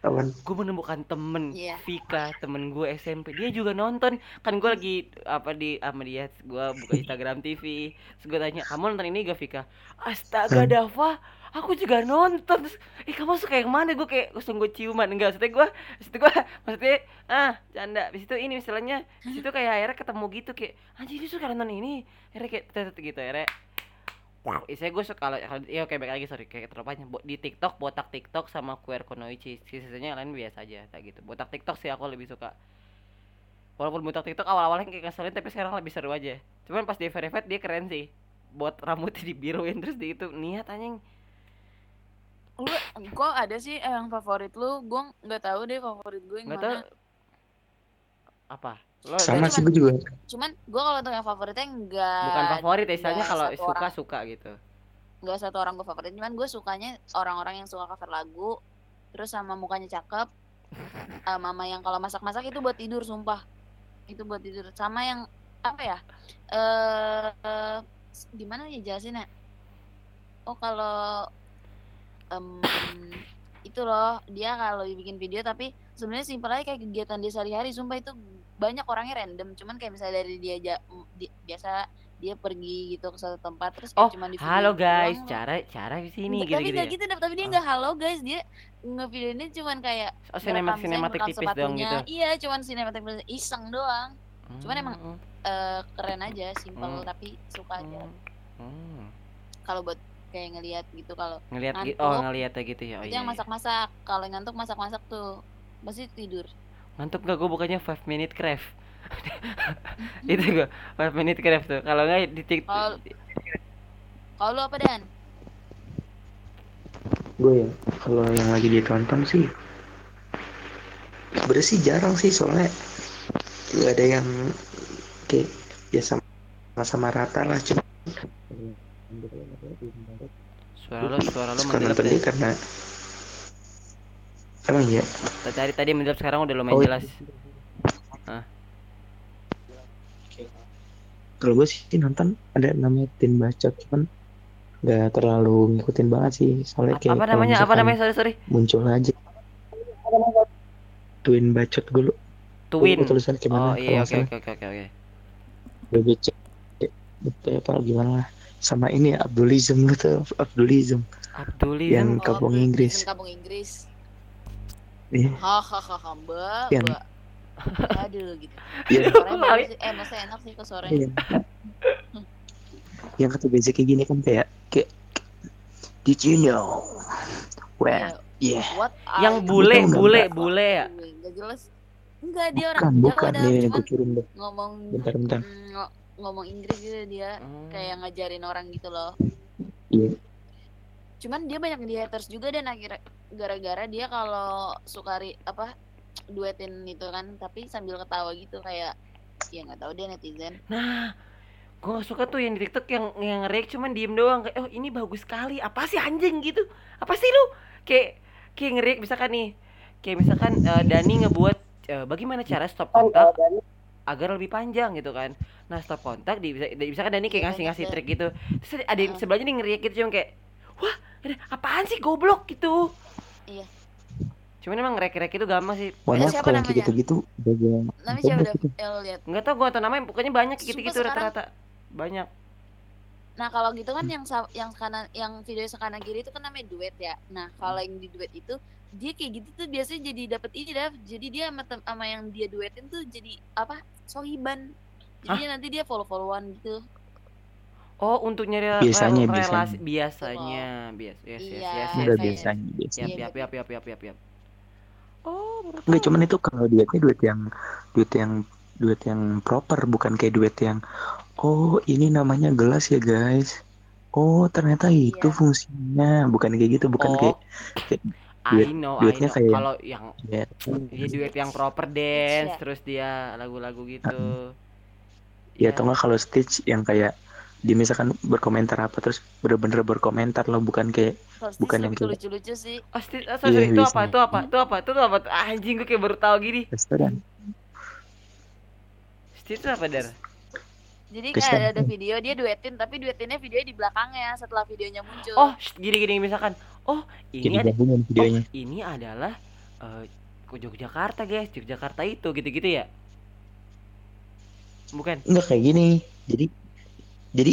gue menemukan temen Iya. Vika temen gue SMP dia juga nonton. Kan gue lagi apa di sama dia gue buka Instagram TV terus gue tanya kamu nonton ini gak Vika? Astaga Hmm. Dava aku juga nonton terus eh kamu suka yang mana? Gue kayak langsung gue ciuman. Enggak maksudnya gue maksudnya gue maksudnya ah canda. Di situ ini misalnya di situ kayak akhirnya ketemu gitu kayak anjir dia suka nonton ini. Akhirnya kayak tet- tet- gitu akhirnya. Wow, saya gue suka kalau ya oke baik lagi sorry kayak terlalu banyak di TikTok botak TikTok sama queer konoichi. Sisanya lain biasa aja kayak gitu. Botak TikTok sih aku lebih suka. Walaupun botak TikTok awal-awalnya kayak ngeselin tapi sekarang lebih seru aja. Cuman pas dia verified dia keren sih. Buat rambutnya dibiruin terus di itu niat anjing lu kok ada sih yang favorit lu? Gua nggak tahu deh favorit gue yang tahu mana. apa? Lo Sama sih gue juga. cuman gua kalau untuk yang favoritnya enggak bukan favorit ya istilahnya nggak kalau suka orang. suka gitu. Nggak satu orang gue favorit cuman gue sukanya orang-orang yang suka cover lagu terus sama mukanya cakep Eh, mama yang kalau masak-masak itu buat tidur sumpah. Itu buat tidur. Sama yang apa ya eh eh, gimana ya jelasin ya oh kalau em, itu loh dia kalau bikin video tapi sebenarnya simpel aja kayak kegiatan dia sehari-hari sumpah itu banyak orangnya random cuman kayak misalnya dari dia ja- di- biasa dia pergi gitu ke satu tempat terus Oh, kayak cuma di halo guys doang. cara cara di sini Nggak, gitu tapi gitu nggak ya gitu Dap. tapi dia Oh. nggak halo guys dia ngevideoinnya cuman kayak oh sinematik sinematik tipis doang gitu iya cuman sinematik iseng doang cuman emang Hmm, eh, keren aja simpel Hmm. tapi suka aja hmm, hmm. kalau buat kayak ngelihat gitu kalau ngelihat gi- oh ngelihatnya gitu ya. Oh itu iya, yang iya. masak-masak. Kalau ngantuk masak-masak tuh. Pasti tidur. Ngantuk gak gue bukannya 5 minute craft itu gue 5 minute craft tuh. Kalau nggak di tik Kalau- kalau lu apa dan? Gue ya, kalau yang lagi ditonton sih sebenarnya sih jarang sih soalnya nggak ada yang kayak ya sama sama rata lah cuma suara lo suara lo mendelap dia karena emang ya tadi tadi mendelap sekarang udah lumayan Oh, iya. jelas. Kalau gue sih nonton ada namanya Tin Bacot cuman nggak terlalu ngikutin banget sih. Soalnya apa, kayak apa namanya? Apa namanya? Sorry sorry. muncul aja. Twin Bacot gue lu twin? Tulisan oh gimana iya kalau oke oke oke oke oke. BBC itu apa gimana lah sama ini ya, Abdulism tuh Abdulism. Abdulism. Yang Oh, kampung Abdul- Inggris. Kampung Inggris. Iya. hahaha mbak Yang- aduh gitu. Iya. Kali. bagus eh maksudnya enak sih ke suaranya. Iya. yang kata basic kayak gini kan kayak kayak did you know well yeah. What yang bule tahu bule nggak? bule ya? Gak jelas. Enggak dia orang bukan Jawa bukan. nih nih cuman gue kirim deh. ngomong bentar bentar. mm, ngomong Inggris gitu dia Hmm. kayak ngajarin orang gitu loh. iya Cuman dia banyak di haters juga dan akhirnya gara-gara dia kalau suka ri- apa duetin itu kan tapi sambil ketawa gitu kayak ya nggak tahu dia netizen. Nah, gue gak suka tuh yang di TikTok yang yang react cuman diem doang kayak oh ini bagus sekali. Apa sih anjing gitu? Apa sih lu? Kayak kayak nge misalkan nih. Kayak misalkan eh, Dani ngebuat eh, bagaimana cara stop kontak agar lebih panjang gitu kan. Nah, stop kontak di bisa di- misalkan Dani kayak Iya, ngasih-ngasih banyak trik gitu. Terus ada- ada yang Heeh. sebelahnya nih nge-react gitu cuma kayak wah, ini apaan sih goblok gitu. Iya. Cuman emang nge-react itu gampang sih. Pokoknya siapa kalau yang gitu-gitu jaga Namanya siapa udah gitu. lihat. Enggak tau gua tau namanya pokoknya banyak gitu-gitu sekarang- rata-rata. Banyak. Nah kalau gitu kan yang yang kanan yang video yang kanan kiri itu kan namanya duet ya. Nah kalau yang di duet itu dia kayak gitu tuh biasanya jadi dapat ini dah. Jadi dia sama, sama yang dia duetin tuh jadi apa? Sohiban. Jadi nanti dia follow-followan gitu. Oh, untuk nyari Biasanya, rel- relasi biasanya. biasanya, bias, yes, yes, Iya, yes, yes, kayak- biasanya biasa Yap, Iya, yap, yap, yap, yap, yap, yap. Oh, tahu. cuman itu kalau duetnya duet yang duet yang duet yang proper bukan kayak duet yang oh ini namanya gelas ya guys. Oh ternyata itu Iya. fungsinya bukan kayak gitu bukan Oh. kayak I duet- know, I duetnya know. kayak- Kalau yang ya, dia duet yang proper dance, Iya. terus dia lagu-lagu gitu. ya atau enggak kalau Stitch yang kayak dia misalkan berkomentar apa terus bener-bener berkomentar loh bukan kayak Stitch Bukan yang kayak- lucu-lucu sih. Oh, sti- oh, sorry, Iya, itu apa? Itu apa? Itu apa? Itu apa? Ah, Anjing gue kayak baru tahu gini. restoran. Stitch itu apa, Dar? Jadi kayak kan- ada video dia duetin tapi duetinnya videonya di belakangnya setelah videonya muncul. Oh, gini-gini misalkan. Oh, ini Jadi ada videonya. Oh, ini adalah ke Yogyakarta, guys. Yogyakarta itu gitu-gitu ya? Bukan. Enggak kayak gini. Jadi jadi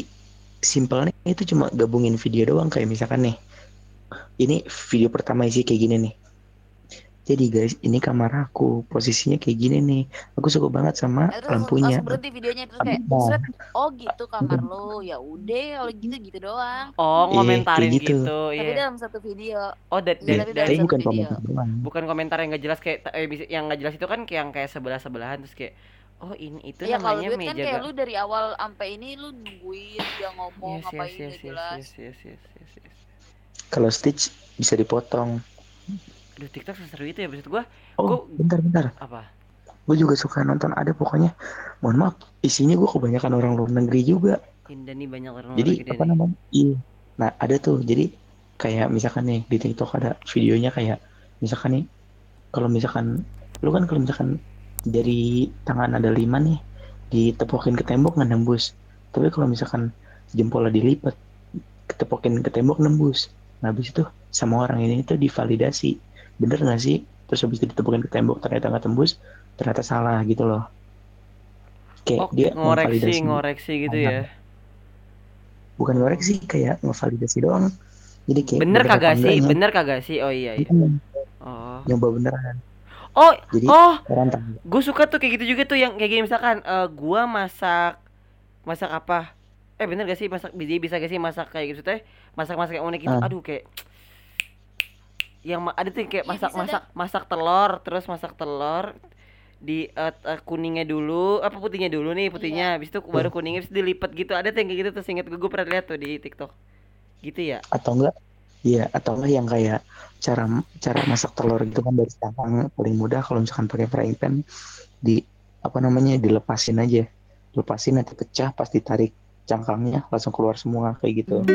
simpelnya itu cuma gabungin video doang kayak misalkan nih. Ini video pertama isi kayak gini nih. Jadi guys, ini kamar aku, posisinya kayak gini nih. Aku suka banget sama Nah, terus lampunya. langsung berhenti videonya terus kayak. "Sret, oh gitu kamar lo ya udah kalau gitu gitu doang Oh, Iya, ngomentarin kayak gitu. gitu. tapi Iya. dalam satu video Oh, da- Iya, da- tapi dari bukan video. komentar doang. bukan komentar yang gak jelas kayak eh, yang gak jelas itu kan kayak yang kayak sebelah sebelahan terus kayak oh ini itu ya kalau namanya kan meja kayak ga- lu dari awal sampai ini lu nungguin dia ngomong yes, ngapain yes, gak yes, yes, jelas yes, yes, yes, yes, yes. Kalau Stitch bisa dipotong. Aduh TikTok seseru itu ya maksud gua Oh, Gua- bentar bentar. apa? Gue juga suka nonton ada pokoknya. Mohon maaf, isinya gue kebanyakan orang luar negeri juga. Indah nih banyak orang Jadi luar negeri apa nih. namanya? Iya. Nah ada tuh. Jadi kayak misalkan nih di TikTok ada videonya kayak misalkan nih kalau misalkan lu kan kalau misalkan dari tangan ada lima nih ditepokin ke tembok nggak nembus. Tapi kalau misalkan jempolnya dilipat ketepokin ke tembok nembus. Nah habis itu sama orang ini tuh divalidasi bener nggak sih? Terus habis itu ditepokin ke tembok ternyata nggak tembus, ternyata salah gitu loh. Kayak Oh, dia ngoreksi, ngoreksi gitu ya. bukan ngoreksi kayak ngevalidasi doang jadi kayak Bener kagak sih? enggaknya. Bener kagak sih? Oh iya iya. Iya, Oh. nyoba beneran Oh, jadi oh, gue suka tuh kayak gitu juga tuh yang kayak gini misalkan eh, gua masak masak apa? Eh bener gak sih masak bisa bisa gak sih masak kayak gitu teh? Masak-masak yang unik gitu. Ah. Aduh kayak yang ma- ada tuh kayak Iya, masak bisa masak masak telur terus masak telur di eh, eh, kuningnya dulu apa putihnya dulu nih putihnya. Habis itu baru kuningnya habis dilipat gitu. Ada tuh yang kayak gitu tuh inget gue gue pernah lihat tuh di TikTok. Gitu ya? Atau enggak? Iya atau enggak yang kayak cara cara masak telur gitu kan dari cangkang paling mudah kalau misalkan pakai frying pan di apa namanya dilepasin aja. Lepasin nanti pecah pas ditarik cangkangnya langsung keluar semua kayak gitu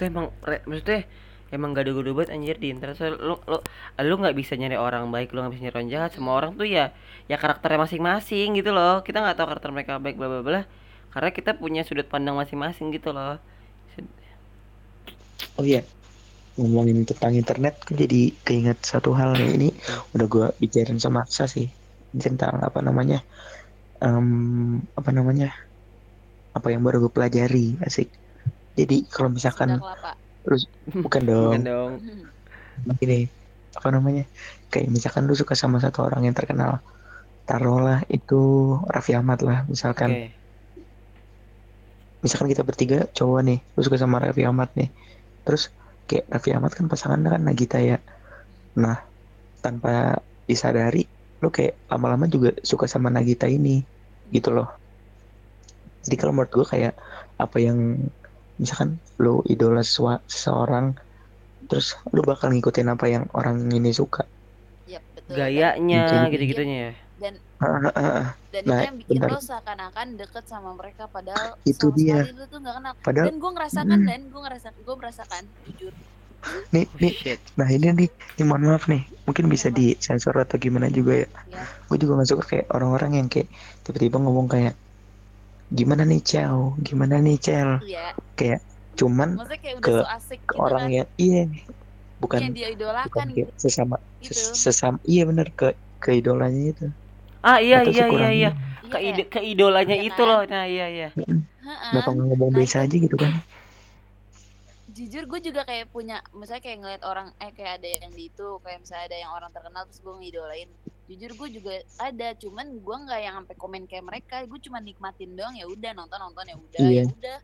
maksudnya emang maksudnya emang gak ada gado banget anjir di internet. So, lu lu lu nggak bisa nyari orang baik lu nggak bisa nyari orang jahat. Semua orang tuh ya ya karakternya masing-masing gitu loh. Kita nggak tahu karakter mereka baik bla bla bla. Karena kita punya sudut pandang masing-masing gitu loh. Oh iya ngomongin tentang internet jadi keinget satu hal nih. Ini udah gua bicarain sama Aksa sih. Tentang apa namanya Em, apa namanya apa yang baru gue pelajari asik jadi kalau misalkan kelapa. Bukan dong. Bukan dong. Ini apa namanya? Kayak misalkan lu suka sama satu orang yang terkenal taruhlah itu Raffi Ahmad lah misalkan. Oke. misalkan kita bertiga cowok nih lu suka sama Raffi Ahmad nih. Terus kayak Raffi Ahmad kan pasangan kan Nagita ya. Nah tanpa disadari lu kayak lama-lama juga suka sama Nagita ini gitu loh. Jadi kalau menurut gue kayak apa yang misalkan lu idola seseorang terus lu bakal ngikutin apa yang orang ini suka Yap, betul. Gayanya Mungkin- gitu-gitunya ya. Dan Ah, ah, ah. dan Nah, itu yang bikin bentar. lo seakan-akan deket sama mereka padahal Itu sama dia. lu tuh gak kenal. padahal Dan gue ngerasakan Hmm. dan gue ngerasakan gue merasakan jujur. nih Oh, nih shit. nah ini nih ini mohon maaf nih mungkin bisa Apa? disensor atau gimana juga ya Ya. gue juga gak suka kayak orang-orang yang kayak tiba-tiba ngomong kayak gimana nih Cel gimana nih Cel Iya. kayak cuman Maksudnya kayak udah Ke- so asik ke gitu orang kan. yang iya Yang bukan dia bukan idolakan kayak gitu. sesama gitu. ses- sesama iya bener ke ke idolanya itu Ah iya Atau iya iya iya. Iya, Ke kayak, ide ke idolanya Iya itu kan? loh. Nah, iya iya. "Heeh." kenapa nggak ngomong biasa aja gitu kan jujur gue juga kayak punya misalnya kayak ngeliat orang eh kayak ada yang di itu kayak misalnya ada yang orang terkenal terus gue ngidolain jujur gue juga ada cuman gue nggak yang sampai komen kayak mereka gue cuma nikmatin doang ya udah nonton nonton ya udah Iya. ya udah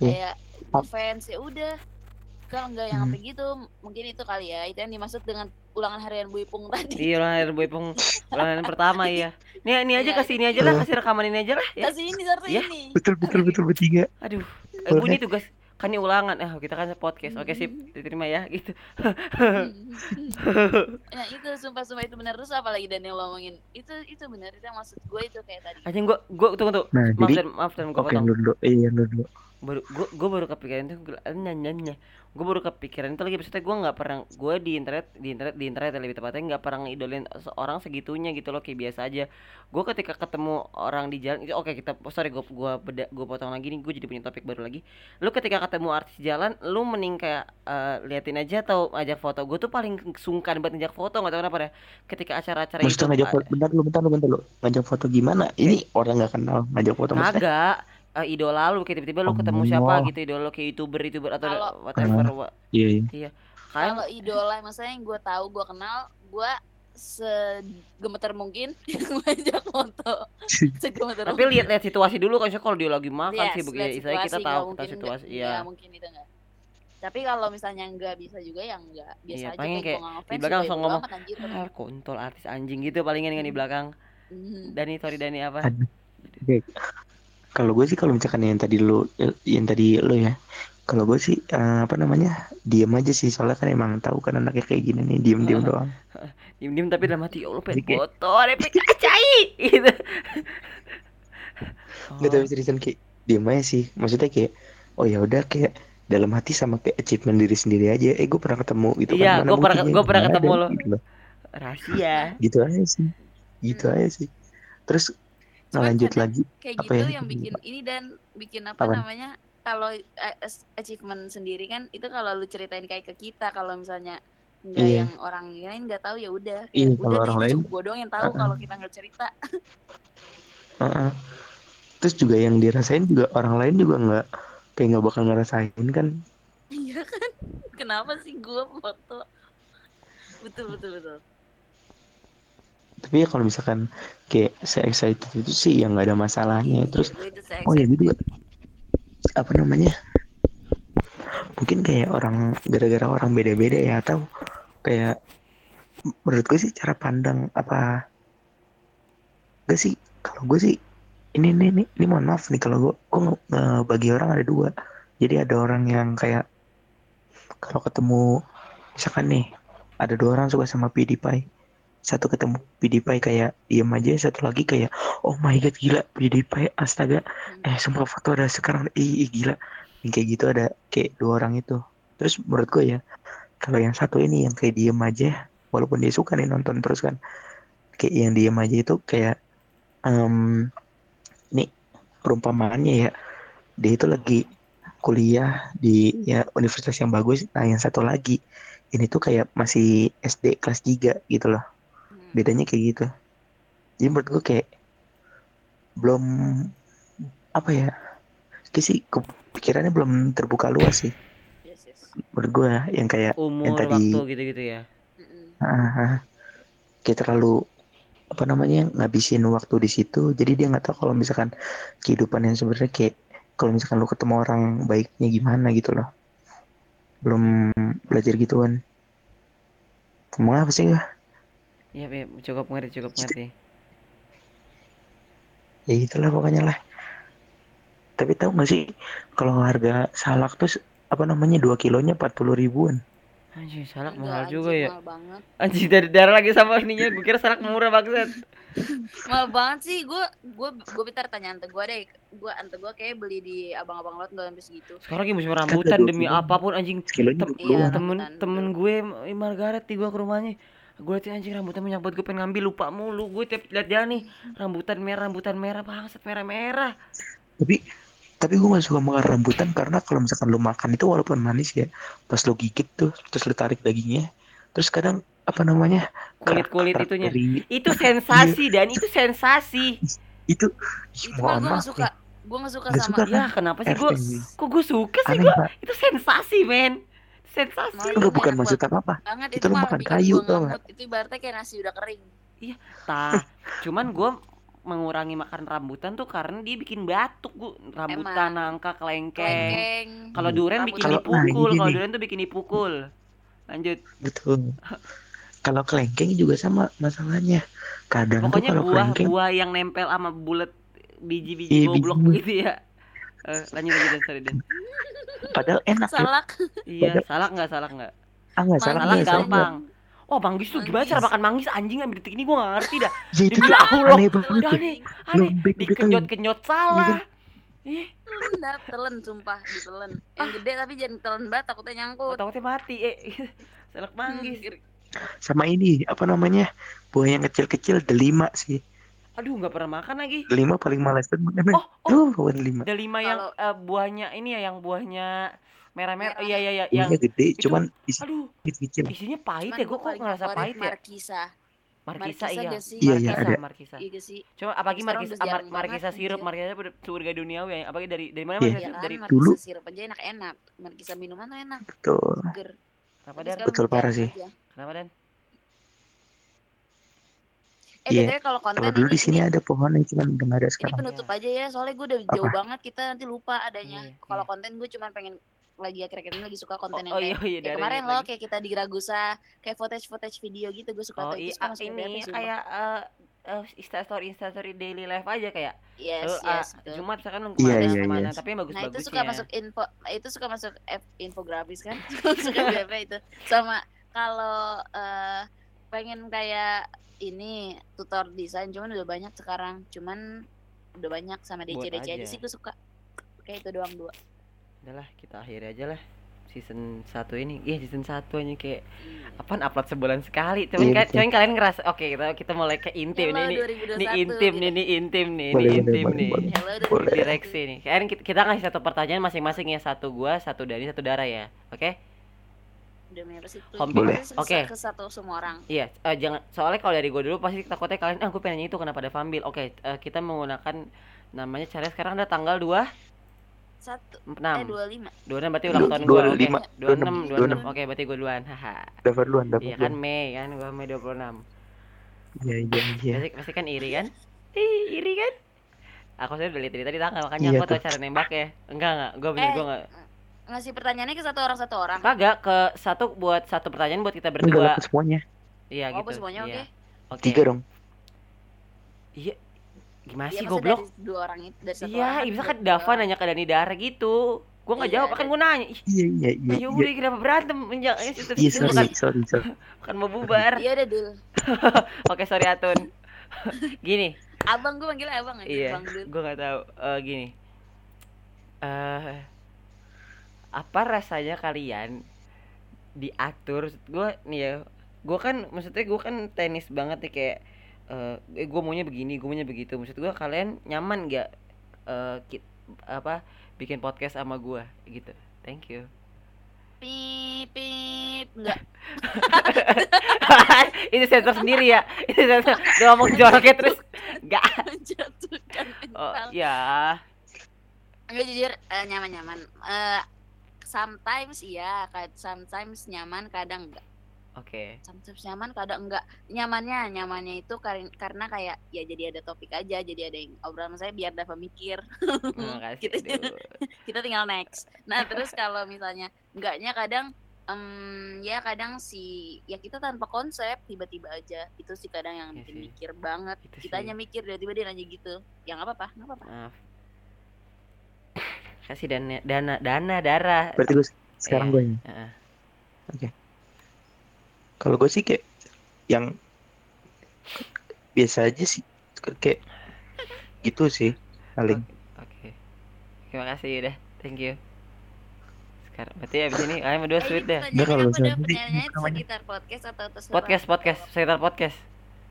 Iya. kayak Ap- fans ya udah kalau nggak yang Hmm. sampai gitu mungkin itu kali ya itu yang dimaksud dengan ulangan harian Bu Ipung tadi Iya ulangan boy pung ulangan pertama iya. Nih ini aja Iya, kasih ini aja lah, Iya. kasih rekaman ini aja lah ya. kasih ini sorry Iya. ini betul betul betul bertiga Aduh, eh, Boleh. bunyi tugas kan ini ulangan. Eh kita kan podcast. Oke sip, Hmm. diterima ya gitu. nah itu sumpah sumpah itu benar terus apalagi dan yang lo ngomongin itu itu benar itu yang maksud gue itu kayak tadi Anjing gua gua tunggu tuh. nah Maaf jadi dan maaf dan gua oke potong. lu dulu iya lu dulu baru gua, gua baru kepikiran itu gua- nyanyiannya gue baru kepikiran itu lagi maksudnya gue nggak pernah gue di internet di internet di internet ya lebih tepatnya nggak pernah ngidolin seorang segitunya gitu loh kayak biasa aja. Gue ketika ketemu orang di jalan itu oke kita oh, sorry gue gua beda gue potong lagi nih gue jadi punya topik baru lagi. Lu ketika ketemu artis jalan lu mending kayak eh, liatin aja atau ajak foto. Gue tuh paling sungkan buat ngajak foto nggak tahu kenapa deh ketika acara-acara itu ngajak eh, foto bentar lu bentar lu bentar lu. Ngajak foto gimana? Ini orang nggak kenal ngajak foto maksudnya eh, idola lu kayak tiba-tiba lu ketemu siapa gitu idola lu kayak youtuber youtuber atau Kalau- whatever wa- iya iya. Kayak kalau idola maksudnya yang gue tahu gue kenal gue segemeter mungkin ngajak foto. Segemeter tapi lihat-lihat situasi dulu kan kalau dia lagi makan Yes, sih begitu saya kita tahu nggak kita situasi nggak- iya. nggak mungkin itu enggak tapi kalau misalnya nggak bisa juga yang enggak biasa Iya, aja paling kayak, kayak gua nggak di belakang juga langsung ngomong, ah kontol artis anjing gitu palingan kan di belakang. Mhm. Dani sorry Dani apa. Kalau gue sih kalau misalkan yang tadi lu yang tadi lu ya kalau gue sih eh, apa namanya diem aja sih. Soalnya kan emang tahu kan anaknya kayak gini nih diem diem doang. Diem diem tapi dalam hati ya Allah pengen ada pengen acai gitu. Nggak tahu seriusan kayak diem aja sih. Maksudnya kayak oh ya udah kayak dalam hati sama kayak achievement diri sendiri aja. Eh gue pernah ketemu gitu Iya, kan. gua pernah- gua pernah ketemu lo. gitu. Rahasia. Gitu aja sih. Gitu Hmm. aja sih. Terus Cuman lanjut lagi kayak Apa gitu ya? yang bikin ini dan bikin apa Apa? namanya kalau eh, achievement sendiri kan itu kalau lu ceritain kayak ke kita kalau misalnya nggak Iya. yang orang lain nggak tahu ya udah Iya, Ya kalau udah orang nih, lain, gua doang yang tahu uh-uh. kalau kita nggak cerita Heeh. terus juga yang dirasain juga orang lain juga nggak kayak nggak bakal ngerasain kan iya kan kenapa sih gua foto betul betul betul tapi ya kalau misalkan kayak se excited itu sih yang nggak ada masalahnya. Terus oh ya gitu. Apa namanya? Mungkin kayak orang gara-gara orang beda-beda ya atau kayak menurut gue sih cara pandang apa gak sih? Kalau gue sih ini ini ini, ini mohon maaf nih kalau gue gue bagi orang ada dua. Jadi ada orang yang kayak kalau ketemu misalkan nih ada dua orang suka sama PewDiePie satu ketemu PewDiePie kayak diem aja satu lagi kayak oh my god gila PewDiePie astaga. Eh semua foto ada sekarang. Ih, ih, gila. Yang kayak gitu ada kayak dua orang itu. Terus menurut gue ya kalau yang satu ini yang kayak diem aja walaupun dia suka nih nonton terus kan kayak yang diem aja itu kayak em nih perumpamaannya ya dia itu lagi kuliah di ya universitas yang bagus. Nah yang satu lagi ini tuh kayak masih SD kelas 3 gitu loh. Hmm. Bedanya kayak gitu. Jadi menurut gue kayak belum apa ya kayak sih kepikirannya belum terbuka luas sih. Yes yes. Menurut gue yang kayak umur tadi- waktu gitu-gitu ya. Ah. kayak terlalu apa namanya ngabisin waktu di situ. Jadi dia nggak tahu kalau misalkan kehidupan yang sebenarnya kayak kalau misalkan lu ketemu orang baiknya gimana gitu loh. Belum belajar gituan. Ngomong apa sih gua Iya, Beb, cukup ngerti, cukup ngerti. ya gitulah pokoknya lah tapi tahu gak sih kalau harga salak tuh apa namanya dua kilonya 40 ribuan Anjing, salak Enggak, mahal anjing, juga ya. Mahal banget. Anjing dari darah lagi sama ininya, gue kira salak murah banget. Mahal banget sih. Gue gue gue bentar tanya ante gue deh. Gue ante gue kayak beli di abang-abang lot nggak sampai segitu. Sekarang lagi musim Kan rambutan demi 20. apa pun anjing. Tem- 20 Iya, temen rambutan, temen gue Margaret di gua ke rumahnya gue liatin anjing rambutan banyak banget gue pengen ngambil lupa mulu. Gue tiap lihat dia nih rambutan merah rambutan merah bangsat merah merah tapi tapi gue gak suka makan rambutan karena kalau misalkan lu makan itu walaupun manis ya pas lu gigit tuh terus lu tarik dagingnya terus kadang apa namanya kulit kulit itunya. dari- itu sensasi dan itu sensasi. Itu Itu mohon gue nggak maaf suka. Gue nggak suka sama. suka. ya kenapa sih? Gue kok gue suka sih gue itu sensasi men sensasi. Enggak bukan maksud banget. apa apa banget Itu itu, makan kayu gua tau ngamut. Itu ibaratnya kayak nasi udah kering. tah cuman gue mengurangi makan rambutan tuh karena dia bikin batuk gue rambutan nangka kelengkeng. Kelengkeng. kalau durian bikin nah, dipukul ini kalau nih. durian tuh bikin dipukul. Lanjut. Betul. Kalau kelengkeng juga sama masalahnya. Kadang tuh Pokoknya kalau buah kelengkeng buah yang nempel sama bulat biji-biji Iya, goblok begitu ya. Eh, lanjut lanjut Dan, sorry Dan. padahal enak ya Salak. Iya, Padahal- salah nggak salah nggak? ah nggak nggak salah gampang. Wah, manggis tuh gimana cara makan manggis anjing nggak detik ini gua nggak ngerti dah. ya itu Demi Allah. aneh banget Udah tuh. aneh, aneh. udah Dikenyot-kenyot salah. Ih, Telan, telan sumpah, ditelen. Yang gede tapi jangan telan banget takutnya nyangkut. takutnya mati. Eh, salak manggis. sama ini apa namanya buah yang kecil-kecil delima sih Aduh, nggak pernah makan lagi. delima paling males banget Oh, oh, oh bukan delima ada lima yang eh, buahnya ini ya yang buahnya merah-merah. Merah. Iya, iya, iya, yang buahnya gede itu- cuman isi aduh, kecil isinya pahit Cuman ya. Gua kok ngerasa pahit ya. Markisa. Markisa, Markisa iya. Iya, iya, ada. Markisa. Iya sih? Coba apalagi markisa Mar- markisa sirup, anjir. markisa surga duniawi ya. Apalagi dari dari mana Iya. markisa? Iya kan, Dari markisa dulu. sirup aja enak-enak. Markisa minuman tuh enak, betul. Kenapa Dan? Betul, parah sih. Kenapa Dan? Eh, Iya. BTW kalau konten kalau dulu ini, di sini ini, ada pohon yang cuman udah ada ini sekarang penutup Iya. aja ya, soalnya gue udah jauh banget kita nanti lupa adanya. Iya, Kalau iya. konten gue cuma pengen lagi akhir-akhir ini lagi suka konten yang oh kayak iya iya kayak dari kemarin lagi. kayak kita di Ragusa kayak footage-footage video gitu gue suka Oh tuh iya itu ah, ini kayak eh eh, Insta story Insta story daily life aja kayak yes lu, yes ah, betul. Jumat misalkan lu Iya, ke mana iya, ke mana iya. tapi yang bagus Nah itu suka masuk info, itu suka masuk F- infografis kan, suka BB itu. Sama kalau eh, pengen kayak ini tutor desain, cuman udah banyak sekarang, cuman udah banyak sama DC Buat DC aja aja. sih gue suka. Kayak itu doang dua. udahlah kita akhiri aja lah season 1 ini iya season 1 aja kayak Iya. apaan upload sebulan sekali cuman, Iya, ka- betul. cuman kalian ngerasa oke kita kita mulai ke intim Hello nih ini 2021, ini intim gitu. nih ini intim nih ini intim boleh, nih boleh. Hello direksi nih kalian kita, kita ngasih satu pertanyaan masing-masing ya satu gua satu Dani satu Dara ya oke Udah situ. Home Boleh. Oke. Ke satu semua orang. Iya, eh, jangan soalnya kalau dari gue dulu pasti takutnya kalian ah gue pengen nanya itu kenapa ada Fambil. Oke, eh, kita menggunakan namanya caranya sekarang ada tanggal 2 Satu. 6. Eh dua lima. 26 berarti ulang Dua- tahun dua gue. Oke. lima, 26 dua 26. enam. Oke, berarti gue duluan. Haha. dapat duluan dapat Iya kan Mei kan gua Mei 26. iya iya iya Pasti, pasti kan iri kan? Ih, iri kan? Aku saya udah lihat dari tadi tanggal makanya Iya aku tahu tuh. cara nembak ya. Enggak enggak, gua bener Eh, gua enggak. Ngasih pertanyaannya ke satu orang satu orang. Kagak ke satu buat satu pertanyaan buat kita enggak berdua. dapat semuanya Iya Oh, gitu. semuanya iya. oke. Oke. tiga dong Iya. Gimana Iya, sih maksudnya goblok? dari dua orang itu dari satu Iya, orang bisa dari kan Dava nanya ke Dani Dara gitu. Gua nggak Iya, jawab, kan gua nanya. Ih, iya iya iya ya iya udah kenapa berantem? Menjak, eh, situ- iya sorry bukan, sorry sorry bukan mau bubar. Iya udah dul. Oke, sorry Atun. Gini, Abang gue manggilnya abang aja. iya, Bang Dul. gua nggak tahu. Eh, gini, eh apa rasanya kalian diatur? Gua nih ya, gua kan maksudnya gua kan tenis banget nih kayak eh gue maunya begini, gue maunya begitu. Maksud gua kalian nyaman nggak eh ki- apa bikin podcast sama gua gitu? Thank you. Pip pip enggak. itu sensor sendiri ya itu sensor udah ngomong joroknya terus nggak Menjatuhkan oh ya Enggak jujur eh, nyaman-nyaman. Eh sometimes iya, sometimes nyaman, kadang enggak. Oke. sometimes nyaman kadang enggak nyamannya nyamannya itu kar- karena kayak ya jadi ada topik aja jadi ada yang obrolan saya biar dapat mikir Terima kasih. Gitu. aduh. kita tinggal next nah terus kalau misalnya enggaknya kadang em, ya kadang si ya kita tanpa konsep tiba-tiba aja itu sih kadang yang Iya bikin sih. mikir banget Itu kita sih. hanya mikir tiba-tiba dia nanya gitu yang apa apa nggak apa-apa. Kasih dana dana dana darah. berarti gue sekarang Iya. gue Heeh. kalau gue sih kayak yang biasa aja sih kayak gitu sih paling Oke. Terima kasih udah. Thank you. Sekarang berarti abis ini kalian berdua Eh, sweet deh. Dia kalau sekitar podcast atau terserah Podcast podcast sekitar podcast.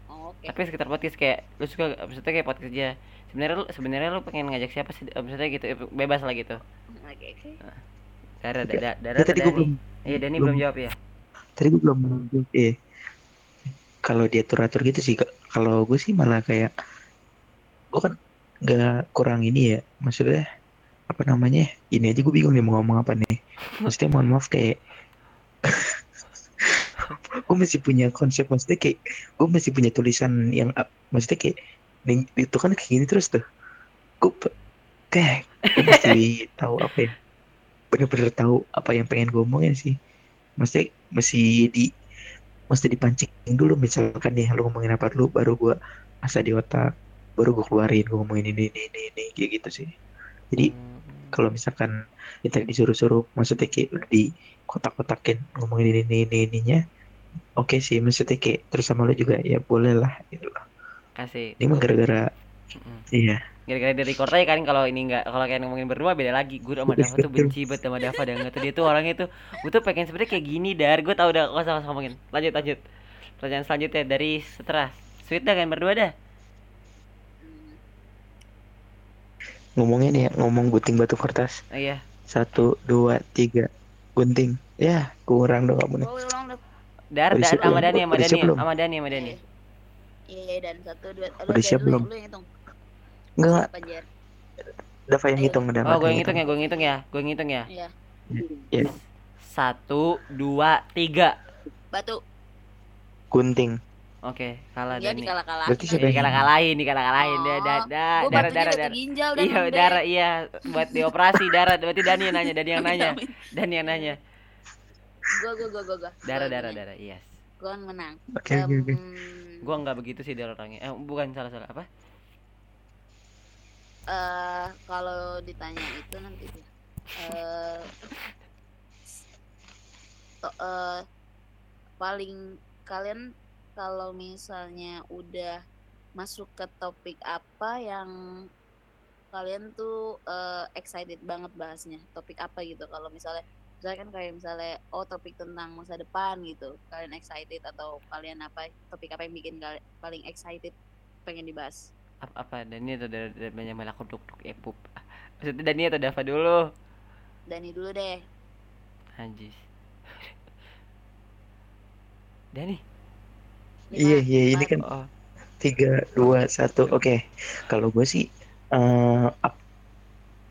oh, oke Tapi sekitar podcast kayak lu suka maksudnya kayak podcast aja. Sebenarnya lu sebenarnya lu pengen ngajak siapa sih? Eh, Maksudnya gitu bebas lah gitu. oke oke Dara Oke. Dara Dara tadi gue belum Iya Dani belum- belum jawab ya. tadi gue belum jawab eh kalau diatur atur gitu sih kalau gue sih malah kayak gue kan nggak kurang ini ya maksudnya apa namanya ini aja gue bingung nih mau ngomong apa nih maksudnya mohon maaf kayak gue masih punya konsep maksudnya kayak gue masih punya tulisan yang maksudnya kayak itu kan kayak gini terus tuh. Gue kayak gue mesti tahu apa ya? Bener-bener tahu apa yang pengen gue omongin sih. Maksudnya mesti di mesti dipancing dulu misalkan nih lu ngomongin apa dulu baru gua asa di otak baru gua keluarin gua ngomongin ini ini ini, ini kayak gitu sih. Jadi kalau misalkan kita disuruh-suruh maksudnya kayak udah di kotak-kotakin ngomongin ini ini ini ininya oke sih maksudnya kayak terus sama lu juga ya boleh lah gitu loh kasih. ini mah gara-gara iya Gara-gara di record aja kan kalau ini enggak kalau kayak ngomongin berdua beda lagi. Gue sama Dava tuh benci banget sama Dava dan nggak tuh dia tuh orangnya tuh gue tuh pengen sebenarnya kayak gini dar. Gue tau udah gak usah gak usah ngomongin. Lanjut lanjut. Pertanyaan selanjutnya dari setelah Sweet dah kan berdua dah. Ngomongin ya ngomong gunting batu kertas Oh, iya. satu dua tiga gunting ya kurang dong kamu nih. Dar, dar sama? Dani sama Dani sama Dani sama Dani. Iya, iya, dan satu dua. Udah siap belum? Lu yang hitung. enggak? Dava yang hitung udah Oh, gue ngitung ya, gue ngitung ya, gue ngitung ya. Iya. ya Satu, dua, tiga. Batu. gunting Oke, kalah Dia Dani. dikalah-kalahin. Berarti siapa Iya, yang- kalah kalahin, dikalah kalahin. Oh, Dah, dah, dah, Gue darah, darah, darah. ginjal dan Iya, darah, iya, buat dioperasi darah. Berarti Dani yang nanya, Dani yang nanya, Dani yang nanya. Gue, gue, gue, gue, gue. Darah, darah, darah, yes. Gue menang. oke oke oke Gua nggak begitu sih darah orangnya. Eh, bukan salah salah apa? eh kalau ditanya itu nanti. Eh to- eh, paling kalian kalau misalnya udah masuk ke topik apa yang kalian tuh eh, excited banget bahasnya topik apa gitu kalau misalnya misalnya kan kayak misalnya oh topik tentang masa depan gitu kalian excited atau kalian apa topik apa yang bikin kalian paling excited pengen dibahas Apa, apa Dani atau dari, dari banyak aku duk duk epup. Maksudnya Dani atau Dava dulu? Dani dulu deh Anjis. Dani. iya iya ini kan Oh, tiga dua satu oke kalau gue sih eh ap-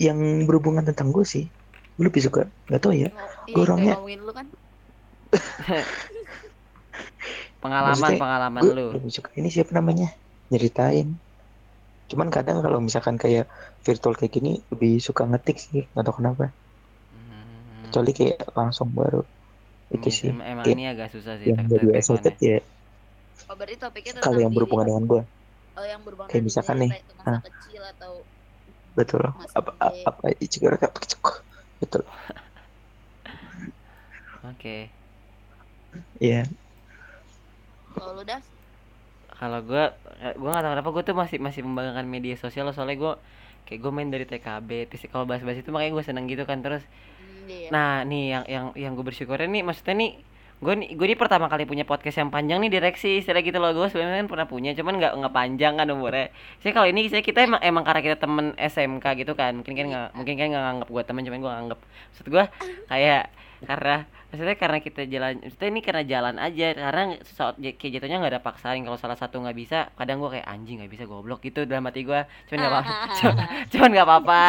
yang berhubungan tentang gue sih gue lebih suka nggak tahu ya iya, Gua orangnya- lu kan pengalaman Maksudnya, pengalaman gue lu. lebih suka ini siapa namanya nyeritain cuman kadang kalau misalkan kayak virtual kayak gini lebih suka ngetik sih nggak tahu kenapa Hmm. kecuali kayak langsung baru itu Iya, sih em- emang kayak ini agak susah sih yang tek- excited ya oh berarti topiknya tentang kalau yang diri berhubungan dengan gue oh yang berhubungan kayak misalkan nih, ah. kecil atau betul apa apa juga betul. Oke. Iya. Kalau lu dah Kalau gua eh, gua nggak tahu kenapa gua tuh masih masih membanggakan media sosial loh, soalnya gua kayak gue main dari TKB terus kalau bahas-bahas itu makanya gue seneng gitu kan terus. Iya. Nah, nih yang yang yang gue bersyukurnya nih maksudnya nih gue nih gue nih pertama kali punya podcast yang panjang nih direksi istilah gitu loh. Gue sebenarnya kan pernah punya cuman nggak nggak panjang kan umurnya. Saya kalau ini saya kita emang emang karena kita temen SMK gitu kan. Mungkin kan nggak mungkin kan nggak nganggap gue temen cuman gue nganggap maksud gue kayak karena maksudnya karena kita jalan maksudnya ini karena jalan aja. Karena saat kayak jatuhnya nggak ada paksaan kalau salah satu nggak bisa kadang gua kayak anjing nggak bisa goblok gitu dalam hati gua. Cuman nggak apa cuman cuman nggak apa-apa.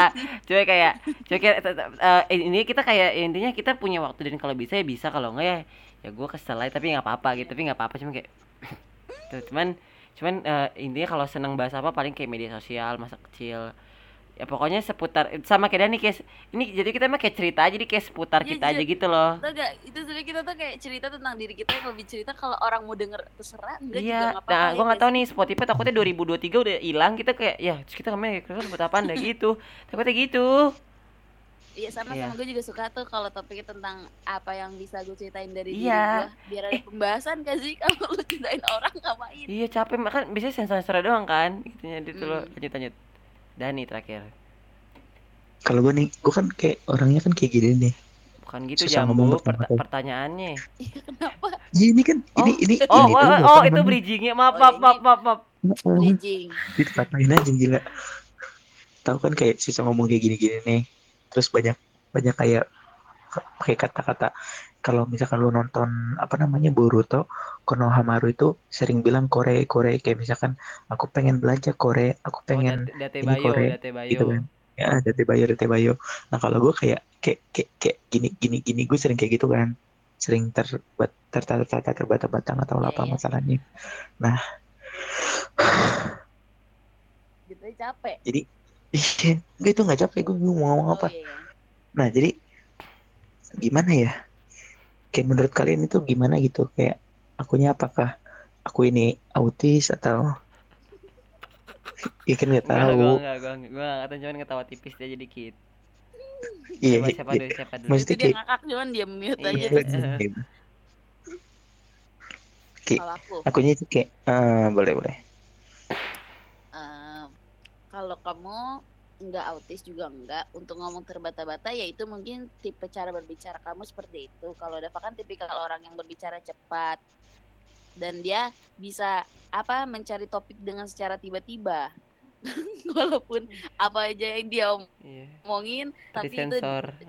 Cuma kayak cuma kayak eh, ini kita kayak intinya kita punya waktu dan kalau bisa ya bisa kalau enggak ya ya gua kesel aja tapi nggak apa-apa gitu tapi nggak apa-apa cuma kayak tuh cuman cuman eh, intinya kalau seneng bahas apa paling kayak media sosial masa kecil. Ya pokoknya seputar sama kayak Dani kayak ini jadi kita mah kayak cerita aja jadi kayak seputar Iya, kita aja gitu loh. Tau gak, itu sebenarnya kita tuh kayak cerita tentang diri kita yang lebih cerita kalau orang mau denger terserah enggak juga Iya, nggak apa-apa nah ya gua nggak tahu nih Spotify takutnya 2023 udah hilang kita kayak ya terus kita kemarin kita buat apa anda gitu takutnya gitu Iya sama Iya. sama gue juga suka tuh kalau topiknya tentang apa yang bisa gue ceritain dari Iya. diri gue biar ada pembahasan kan sih? Kalau lu ceritain orang ngapain? Iya capek. Makan biasanya sensor-sensor doang kan gitunya. Itu loh Hmm. lanjut lanjut. Dani terakhir. Kalau gue nih, gue kan kayak orangnya kan kayak gini nih. bukan gitu Susah ngomong jambu kali. pertanyaannya. Iya kenapa? Ya ini kan, ini ini oh ini oh, oh, apa? itu bridgingnya maaf Oh, maaf ini- maaf maaf, maaf. Bridging. Dipatahin aja gila. Tahu kan kayak susah ngomong kayak gini-gini nih terus banyak banyak kayak pakai kata-kata. Kalau misalkan lu nonton apa namanya Boruto Konohamaru itu sering bilang kore kore. Kayak misalkan aku pengen belajar kore aku oh, pengen date, date ini bayo Korea, date bayo. gitu kan. Ya date bayo date bayo. Nah kalau gue kayak kayak kayak, kayak gini gini gini gue sering kayak gitu kan. Sering terbat tertata-tata terbata-bata nggak tahu Iya, apa iya. masalahnya. Nah. Gitu capek iya gue itu nggak capek gue bingung mau ngomong apa oh iya Nah, jadi gimana ya? Kayak menurut kalian itu gimana gitu? Kayak akunya apakah aku ini autis atau Iya kan nggak tahu. gua enggak, gua enggak tahu cuman ketawa tipis aja dikit. Iya, Coba iya, siapa iya. dulu, siapa dulu. Mesti itu dia kayak- ngakak cuman dia mute Iya. aja Iya, iya. Aku akunya itu kayak eh, boleh boleh. Kalau kamu nggak autis juga enggak untuk ngomong terbata-bata ya itu mungkin tipe cara berbicara kamu seperti itu. Kalau Dava kan tipikal orang yang berbicara cepat. Dan dia bisa apa mencari topik dengan secara tiba-tiba. Walaupun apa aja yang dia Iya. omongin tapi itu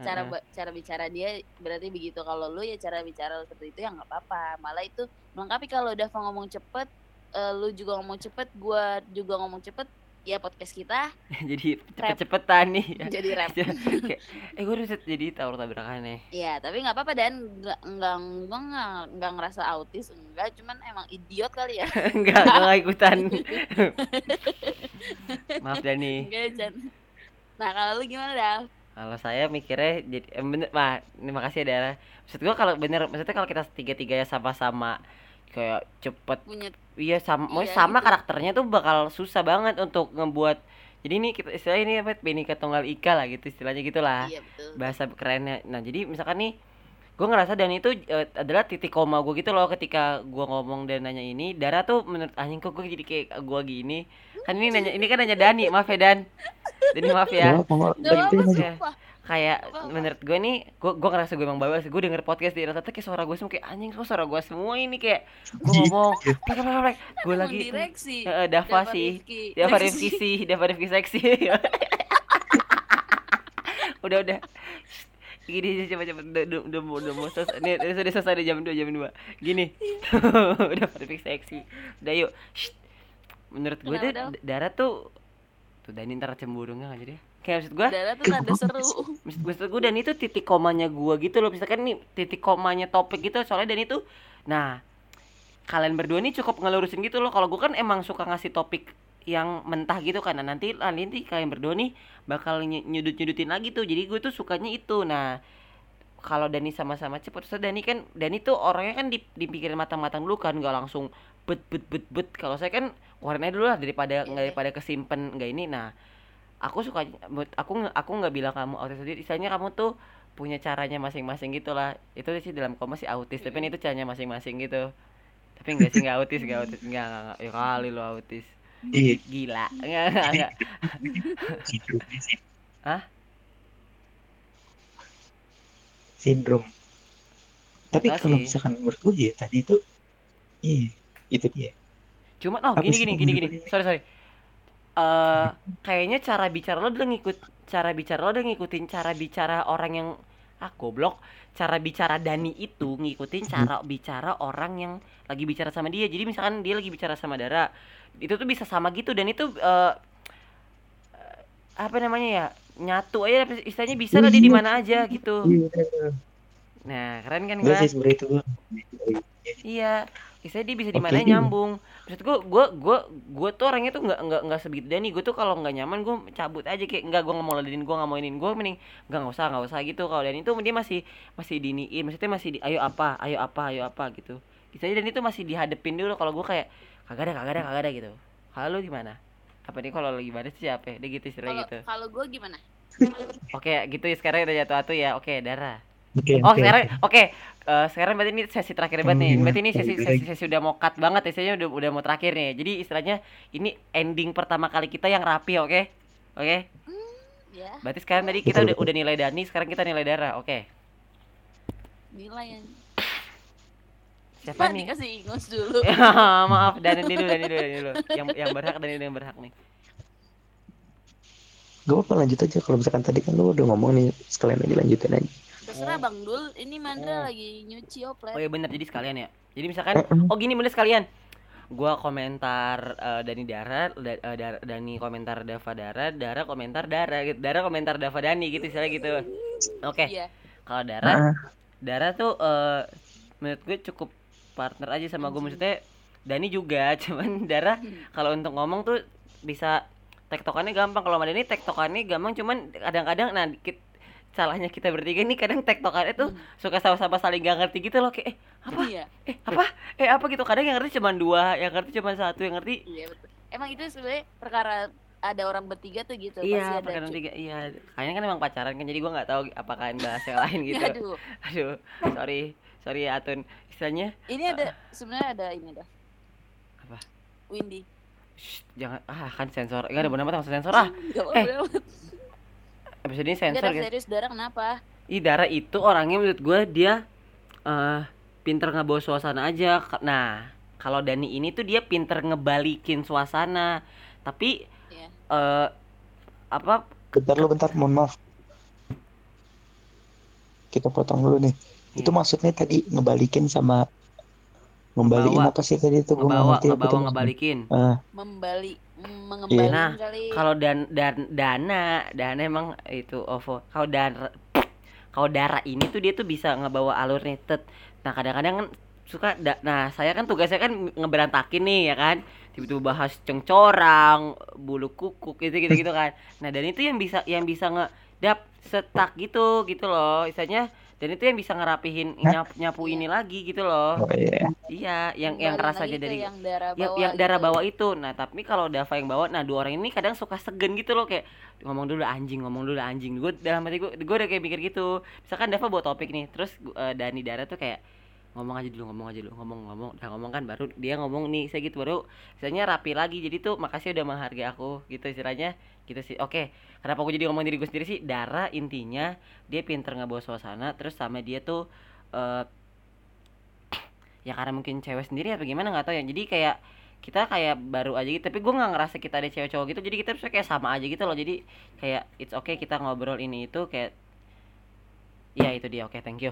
cara ba- cara bicara dia berarti begitu. Kalau lu ya cara bicara lu seperti itu ya nggak apa-apa. Malah itu melengkapi kalau Dava ngomong cepet eh, lu juga ngomong cepet gua juga ngomong cepet ya podcast kita jadi cepet-cepetan nih. ya. jadi rap Kayak, eh gue udah jadi tawar tabrakan nih. Iya, tapi nggak apa-apa dan nggak nggak nggak ngerasa autis enggak, cuman emang idiot kali ya. Enggak, enggak ikutan. Maaf Dani. Enggak. Nah, kalau lu gimana, Dal? Kalau saya mikirnya jadi eh, bener, Wah, terima kasih ya Dara. Maksud gua kalau bener maksudnya kalau kita tiga-tiganya sama-sama kayak cepet. Punya iya sama mau Iya, sama gitu. karakternya tuh bakal susah banget untuk ngebuat jadi ini kita istilahnya ini apa Benika Tunggal Ika lah gitu istilahnya gitulah. Iya betul. bahasa kerennya. Nah jadi misalkan nih gue ngerasa dan itu eh, adalah titik koma gue gitu loh ketika gue ngomong dan nanya ini. Dara tuh menurut anjing kok gue jadi kayak gue gini? Kan ini nanya ini kan nanya Dani. Maaf ya Dan. Dani maaf ya. Gak ya. Kayak Apa-apa. menurut gue nih gue gue ngerasa gue emang bawel gue denger podcast di rata kayak suara gue semua kayak anjing kok suara gue semua ini kayak gue ngomong plek plek plek plek gue lagi direksi. Eh, Dava sih. Dava. Rifki sih Dava Rifki seksi. Udah udah. Gini coba coba. Udah udah udah mau udah mau selesai. Ini sudah selesai di jam 2 jam 2 gini. Udah Rifki seksi. Udah yuk. Shh. menurut gue tuh Kenapa, Dal? Dara tuh tuh Dani ntar cemburu nggak jadi kayak maksud gue tuh seru. Maksud, maksud gue dan itu titik komanya gua gitu loh. Misalkan nih titik komanya topik gitu soalnya dan itu nah kalian berdua nih cukup ngelurusin gitu loh. Kalau gua kan emang suka ngasih topik yang mentah gitu kan. Nah, nanti ah, nanti kalian berdua nih bakal nyudut nyudutin lagi tuh. Jadi gue tuh sukanya itu. Nah kalau Dani sama-sama cepet terus Dani kan Dani tuh orangnya kan dip- dipikirin matang-matang dulu kan. Nggak langsung bet bet bet bet. Kalau saya kan keluarin aja dulu lah daripada Iya. daripada kesimpan nggak ini. Nah aku suka buat aku aku nggak bilang kamu autis sendiri istilahnya kamu tuh punya caranya masing-masing gitu lah itu sih dalam koma sih autis tapi itu caranya masing-masing gitu tapi enggak sih enggak autis enggak autis enggak enggak, enggak. ya kali lo autis Iya, gila enggak enggak. Hah? Sindrom. Tapi kalau sih. misalkan menurut gue ya tadi itu, iya, itu dia. cuman oh gini gini gini gini sorry sorry eh kayaknya cara bicara lo udah ngikut cara bicara lo udah ngikutin cara bicara orang yang ah goblok cara bicara Dani itu ngikutin Hmm. cara bicara orang yang lagi bicara sama dia jadi misalkan dia lagi bicara sama Dara itu tuh bisa sama gitu dan itu eh, eh, apa namanya ya nyatu aja istilahnya bisa lah dia di mana aja gitu Iya. nah keren kan Gue itu gue. Iya, istilahnya dia bisa di mana nyambung. Maksud gua, gua, gua, gua tuh orangnya tuh nggak nggak nggak sebegitu Dani. Gua tuh kalau nggak nyaman gua cabut aja kayak nggak gua nggak mau ladenin, gua nggak mau inin, gua mending nggak nggak usah nggak usah gitu. Kalau Dani tuh dia masih masih diniin, maksudnya masih di, ayo apa, ayo apa, ayo apa gitu. Istilahnya Dani tuh masih dihadepin dulu. Kalau gua kayak kagak ada, kagak ada, kagak ada gitu. Kalau lu gimana? Apa nih kalau lagi baris siapa? Dia gitu istilahnya gitu. kalau gue gimana? Oke, gitu ya sekarang udah jatuh atu ya. Oke, darah. Oke. Oh oke. sekarang oke Eh, sekarang berarti ini sesi terakhir banget nih. Hmm, Berarti ini sesi, sesi, sesi udah mau cut banget ya. Sesinya udah udah mau terakhir nih. Jadi istilahnya ini ending pertama kali kita yang rapi, oke? Oke. Ya, Berarti sekarang tadi kita udah udah nilai Dani, sekarang kita nilai Dara. Oke. nilai yang Siapa nih? dikasih ingus dulu. Maaf, Dani dulu, Dani dulu, Dani dulu. Yang yang berhak Dani dulu yang berhak nih. Gak apa lanjut aja kalau misalkan tadi kan lu udah ngomong nih sekalian aja lanjutin aja. Terserah Bang Dul, ini Mandra Hmm. lagi nyuci oplet. Oh iya benar jadi sekalian ya. Jadi misalkan oh gini bener sekalian. Gua komentar eh, Dani Dara, Da- Dar- Dani komentar Dava Dara, Dara komentar Dara gitu. Dara komentar Dava Dani gitu istilahnya gitu. Oke. Iya. Kalau Dara Ah, Dara tuh eh, menurut gue cukup partner aja sama gue maksudnya Dani juga cuman Dara kalau untuk ngomong tuh bisa tektokannya gampang kalau sama Dani tektokannya gampang cuman kadang-kadang nah dikit salahnya kita bertiga. Nih kadang tektokannya tuh suka sama-sama saling gak ngerti gitu loh. Kayak eh apa? Iya. eh apa? Eh apa? gitu. Kadang yang ngerti cuma dua yang ngerti cuma satu yang ngerti Iya betul. Emang itu sebenarnya perkara ada orang bertiga tuh gitu. pasti iya ada perkara cu- tiga. Iya. Kayaknya kan emang pacaran kan jadi gua nggak tahu apakah ada bahas yang lain gitu. Aduh, aduh sorry sorry ya Atun. Istilahnya ini ada sebenarnya ada ini dah. Apa? Windy. Shh, jangan ah kan sensor. Enggak ada benar mata sensor ah. Eh. Episode ini sensor ada guys serius darah kenapa? Ih Dara itu orangnya menurut gue dia eh pinter ngebawa suasana aja nah kalau Dani ini tuh dia pinter ngebalikin suasana tapi Iya. eh apa bentar lu bentar, mohon maaf. Kita potong dulu nih. Itu Iya. maksudnya tadi ngebalikin sama Ngebawa. apa sih tadi itu ngebawa ngerti ngebawa ngebalikin. Ah, Membali mm, mengembalikan Iya. Nah, kali. kalau dan dan dana dana emang itu ovo kalau dan kalau Dara ini tuh dia tuh bisa ngebawa alurnya tet. Nah kadang-kadang kan suka da- nah saya kan tugasnya kan ngeberantakin nih ya kan? Tiba-tiba bahas cengcorang bulu kukuk gitu gitu gitu kan. Nah dan itu yang bisa yang bisa ngedap setak gitu gitu loh. Istilahnya dan itu yang bisa ngerapihin nyapu, nyapu Iya. ini lagi gitu loh oh iya. iya yang yang Kembali rasanya lagi ke dari yang darah yang, bawa yang darah gitu. bawa itu nah tapi kalau Dava yang bawa nah dua orang ini kadang suka segen gitu loh kayak ngomong dulu anjing ngomong dulu anjing gue dalam hati gue gue udah kayak mikir gitu misalkan Dava bawa topik nih terus eh, Dani Dara tuh kayak ngomong aja dulu ngomong aja dulu ngomong ngomong. Udah ngomong kan baru dia ngomong nih saya gitu baru misalnya rapi lagi. Jadi tuh makasih udah menghargai aku gitu istilahnya. Gitu sih oke. Kenapa gue jadi ngomong diri gue sendiri sih? Dara intinya dia pinter ngebawa suasana terus sama dia tuh eh ya karena mungkin cewek sendiri apa gimana nggak tahu ya. Jadi kayak kita kayak baru aja gitu. Tapi gue nggak ngerasa kita ada cewek cowok gitu. Jadi kita bisa kayak sama aja gitu loh. Jadi kayak it's okay kita ngobrol ini itu kayak ya itu dia. Oke thank you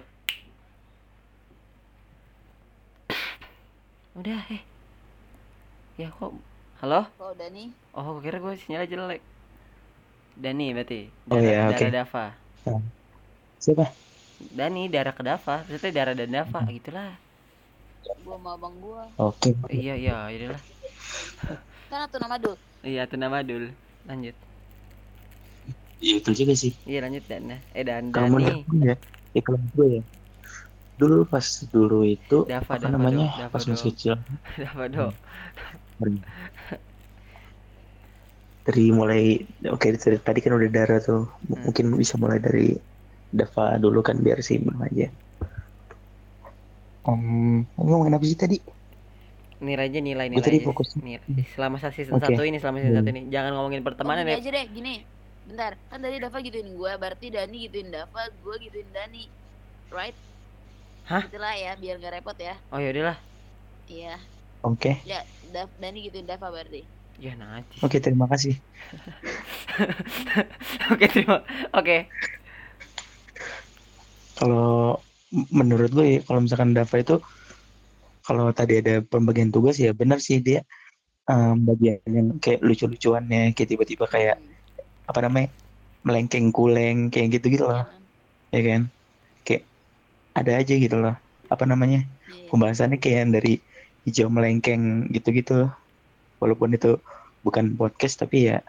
udah eh ya kok halo Kalau Dani, oh gue kira gue sinyalnya jelek Dani berarti Oh, Dara, iya, oke. Dava Siapa? Dani darah ke Dava maksudnya darah dan Dava gitulah gua sama abang gua. Oke. iya iya itulah Kan atau nama Dul. iya itu nama Dul lanjut Iya betul juga sih. iya lanjut Dana eh dan Kalau Dani gue ya, ya kalau gue ya. Dulu pas dulu itu Dava apa Dava namanya? Dava pas masih kecil Dava do dari mulai oke dari tadi kan udah darah tuh Hmm. mungkin bisa mulai dari Dava dulu kan biar seimbang aja Om, ngomongin apa sih tadi? nilai aja nilai Gue nilai tadi aja. fokus. Nilai. selama season Oke. satu ini selama season Hmm. satu ini jangan ngomongin pertemanan oh, gini ya aja deh, gini. Bentar, kan tadi Dava gituin gua, berarti Dani gituin Dava, gua gituin Dani. Right? Hah? Itulah ya, biar gak repot ya. oh yaudahlah Iya, Oke, ya Dav, Dani gituin Dava berarti. ya najis oke terima kasih. oke terima oke kalau m- menurut gue ya, kalau misalkan Dava itu kalau tadi ada pembagian tugas ya benar sih dia em, bagian yang kayak lucu-lucuannya kayak tiba-tiba kayak Hmm, apa namanya melengkeng kuleng kayak gitu gitu iya loh kan? ya kan ada aja gitu loh. Apa namanya? Iya. pembahasannya kayak yang dari hijau melengkeng gitu-gitu walaupun itu bukan podcast tapi ya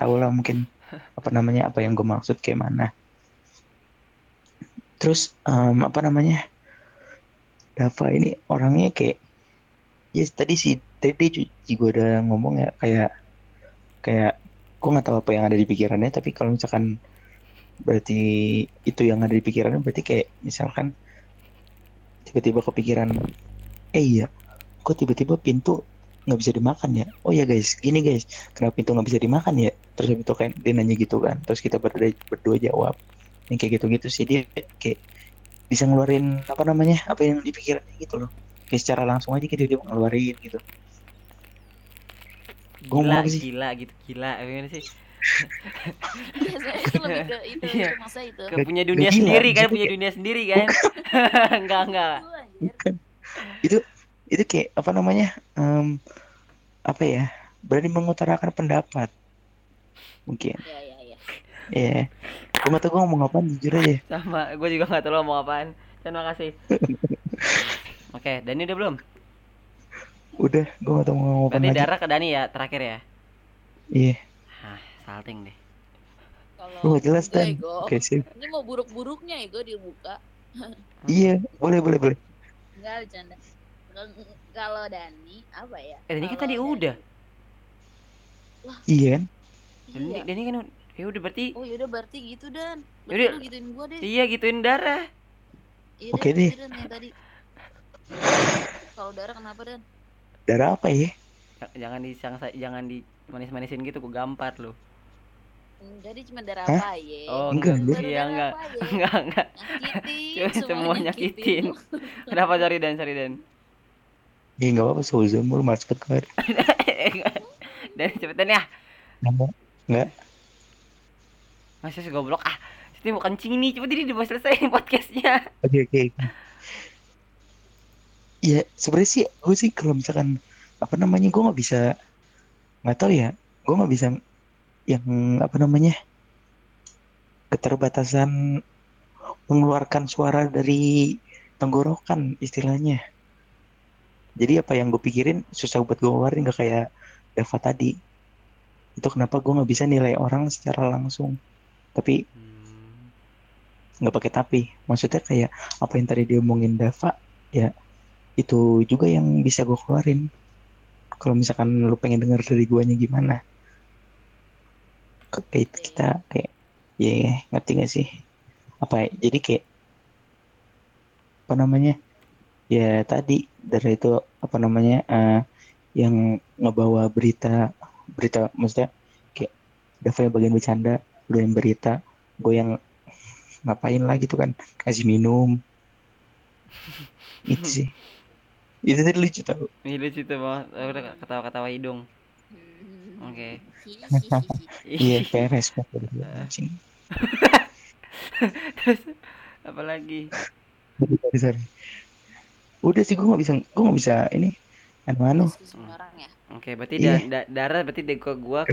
tau lah mungkin apa namanya apa yang gue maksud kayak mana. Terus em, apa namanya? Dava ini orangnya kayak ya tadi sih tadi ju- juga udah ngomong ya kayak kayak gue nggak tahu apa yang ada di pikirannya tapi kalau misalkan berarti itu yang ada di pikirannya berarti kayak misalkan tiba-tiba kepikiran eh iya kok tiba-tiba pintu nggak bisa dimakan ya? Oh ya guys gini guys kenapa pintu nggak bisa dimakan ya? Terus itu kan dia nanya gitu kan. Terus kita berdua, berdua jawab yang kayak gitu-gitu sih. Dia kayak bisa ngeluarin apa namanya apa yang dipikirannya gitu loh. Kayak secara langsung aja gitu dia ngeluarin gitu. Gila sih. gila gitu gila. Gimana sih Biasanya itu lebih ke itu Iya. itu masa itu. Ke punya dunia gila, sendiri kan punya kayak- dunia sendiri kan? Enggak enggak. Itu. Bukan. itu itu kayak apa namanya em, apa ya berani mengutarakan pendapat. Mungkin. Iya iya iya. ya gue nggak tahu gue ngomong apa jujur aja. Sama gue juga nggak tahu lo mau apaan. Terima kasih. Oke Dani udah belum? Udah gue nggak tahu mau ngomong apa berarti darah ke Dani ya terakhir ya? Iya. ah salting deh Kalau nggak jelas. Ego. oke sih Ini mau buruk-buruknya ego dibuka. iya boleh boleh boleh Enggak bercanda. Kalau- Kalau Dani apa ya? eh Dani kan tadi Dani- udah iya kan Dani, Iya. Dani kan ya udah berarti Oh yaudah berarti gitu dan. Yaudah. Berarti lu gituin gua deh. iya gituin darah Iya Oke deh. Dan, yang tadi. Kalau darah kenapa dan? darah apa ya J- jangan disang jangan di manis-manisin gitu gue gampar lo Hmm, Jadi cuma darah Hah? apa ya? Oh, enggak, enggak. Iya, enggak. enggak enggak Nyakitin, Semua semua nyakitin. nyakitin. kenapa sorry Dan sorry Dan ya nggak apa-apa seuzon lu malah cepet banget Dan cepetan ya nggak nggak masih sih goblok ah Sini mau kencing nih cepet ini udah selesai podcastnya oke oke ya sebenarnya sih gue sih kalau misalkan apa namanya gue nggak bisa nggak tahu ya gue nggak bisa yang apa namanya keterbatasan mengeluarkan suara dari tenggorokan istilahnya. Jadi apa yang gue pikirin susah buat gue keluarin gak kayak Dava tadi. Itu kenapa gue nggak bisa nilai orang secara langsung. Tapi nggak pakai tapi. Maksudnya kayak apa yang tadi diomongin Dava ya itu juga yang bisa gue keluarin. Kalau misalkan lu pengen denger dari guanya gimana kayak kita kayak ya ngerti gak sih? Apa ya, jadi kayak apa namanya? Ya tadi dari itu apa namanya eh, yang ngebawa berita berita maksudnya kayak Dava yang bagian bercanda lu yang berita gue yang ngapain lah gitu kan? Kasih minum. Itu sih. Itu tadi lucu tau. Ini lucu tuh banget udah ketawa-ketawa hidung. Hmm. Oke. iya peres anjing Terus apa lagi? sorry, sorry. udah sih gue nggak bisa gue nggak bisa ini anu anu ya. Oke, berarti Iya. da- da- darah berarti deh ke gua ke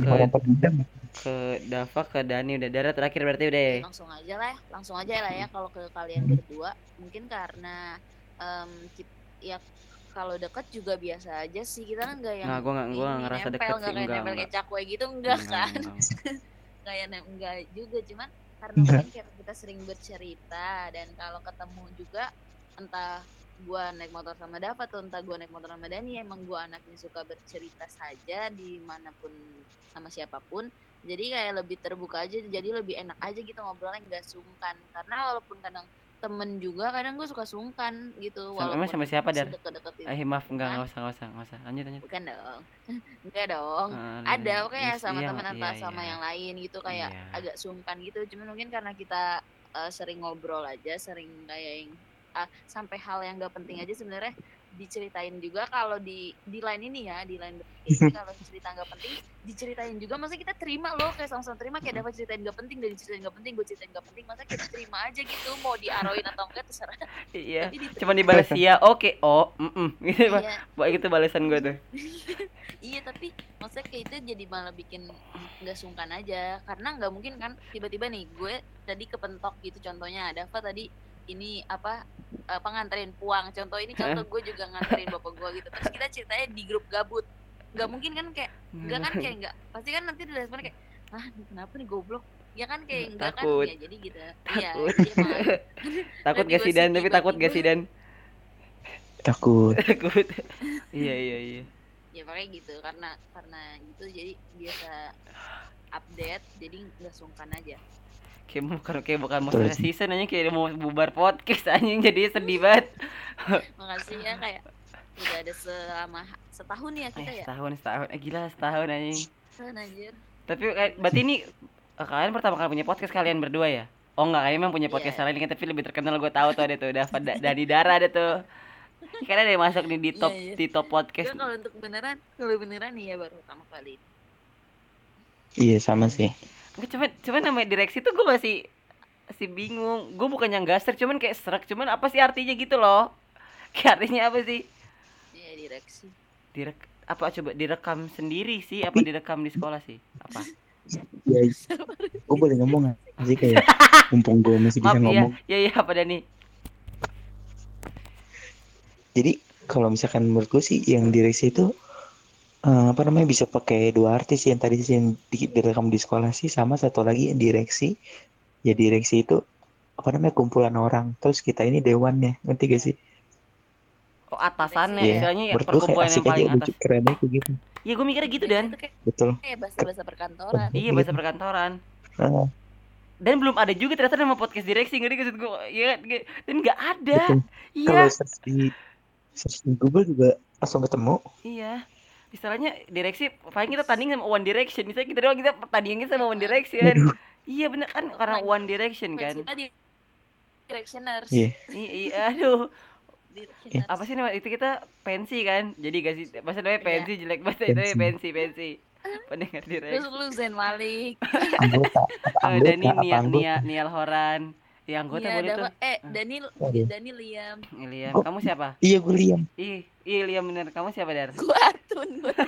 ke Dava ke Dani udah darah terakhir berarti udah ya. langsung aja lah ya langsung aja lah ya kalau ke kalian berdua mungkin karena em, kit- ya kalau deket juga biasa aja sih kita kan nggak yang Nggak, gua nggak- gua ngerasa nempel, deket nggak sih, kayak enggak, nempel enggak. kayak cakwe gitu enggak Enggak, kan enggak. kayak nem- enggak juga cuman karena Enggak. mungkin kayak kita sering bercerita dan kalau ketemu juga entah gua naik motor sama Dava atau entah gua naik motor sama Dani emang gua anaknya suka bercerita saja di mana pun sama siapa pun jadi kayak lebih terbuka aja jadi lebih enak aja gitu ngobrolnya nggak sungkan karena walaupun kadang temen juga kadang gue suka sungkan gitu Sama- emang sama siapa, Dar? itu Eh maaf enggak Hah? enggak usah enggak usah enggak usah. Lanjut lanjut. bukan dong enggak dong Ah, ada oke ya sama iya, teman atau iya, sama iya. yang lain gitu kayak Iya. agak sungkan gitu cuman mungkin karena kita eh, sering ngobrol aja sering kayak yang ah, sampai hal yang gak penting aja sebenarnya diceritain juga kalau di di line ini ya di line ini kalau cerita nggak penting diceritain juga. Masa kita terima loh kayak sama-sama terima kayak dapat ceritain nggak penting dan diceritain nggak penting gue ceritain nggak penting masa kita terima aja gitu mau diaroin atau enggak terserah. Iya cuma dibalas iya oke oh mm -mm. gitu iya. Itu balasan gue tuh. Iya tapi maksudnya kayak itu jadi malah bikin nggak sungkan aja. Karena nggak mungkin kan tiba-tiba nih gue tadi kepentok gitu contohnya Dava tadi ini apa apa nganterin puang. Contoh ini contoh gue juga nganterin bapak gue gitu. Terus kita ceritanya di grup gabut. Nggak mungkin kan kayak nggak kan kayak nggak pasti kan nanti di respon kayak ah kenapa nih goblok? Ya kan kayak enggak Takut. kan? ya jadi gitu. Iya Takut. iya, emang. takut gak sih dan? tapi takut gak sih dan? Takut. Takut. Iya iya iya. Ya pakai gitu. Karena karena gitu jadi biasa update jadi nggak sungkan aja kayak bukan kayak bukan mau selesai season aja kayak mau bubar podcast anjing jadi sedih banget. Makasih ya kayak udah ada selama setahun ya kita eh, ya? setahun setahun. Eh, gila setahun anjing. Setahun anjir. Tapi eh, berarti ini eh, kalian pertama kali punya podcast kalian berdua ya? Oh enggak kalian memang punya Iya. podcast lain kan tapi lebih terkenal gue tahu tuh ada tuh udah pada dari darah ada tuh. Karena ada yang masuk nih di Iya, top iya. di top podcast. Kalau untuk beneran kalau beneran nih ya baru pertama kali. Iya sama sih Nggak, cuman cuman namanya direksi tuh gue masih masih bingung. Gue bukan yang gaster cuman kayak serak. Cuman apa sih artinya gitu loh? Kayak artinya apa sih? Ya direksi. Direk apa coba direkam sendiri sih? Apa direkam di sekolah sih? Apa? Ya gue boleh ngomong nggak? Sih kayak mumpung gue masih bisa maaf ya ngomong. Ya ya apa Dani? Jadi kalau misalkan menurut gue sih yang direksi itu eh, apa namanya bisa pakai dua artis yang tadi sih yang di- direkam di sekolah sih sama satu lagi yang direksi. Ya direksi itu apa namanya kumpulan orang. Terus kita ini dewannya ngerti gak sih? Oh atasannya Iya, istilahnya ya gue perkumpulan asik yang paling aja atas. lucu keren aja kayak gitu. Iya gue mikirnya gitu dan. Kayak, betul. kayak bahasa-bahasa perkantoran. Iya bahasa perkantoran. Ah, dan belum ada juga ternyata nama podcast direksi ngerti maksud gue iya kan? dan nggak ada. Iya. Kalau search di search di Google juga langsung ketemu. Iya istilahnya direksi paling kita tanding sama One Direction. Misalnya kita doang kita pertandingan sama One Direction. Aduh, iya bener kan? Karena. One Direction kan? kita di directioners. Iya. iya iya aduh. Apa sih nama itu? Kita pensi kan? Jadi gak sih? Bahasa namanya Iya. pensi jelek bahasa itu ya Pensi. pensi pendengar terus direksi lu Zain Malik. Anggota anggota Nia, anggota Nia, Nial Horan ya anggota Iya, boleh tuh. Eh Daniel Waduh. Daniel Liam. Liam Oh. kamu siapa? Iya gue liam. Ih iya Liam bener. Kamu siapa dar? Gua Atun gua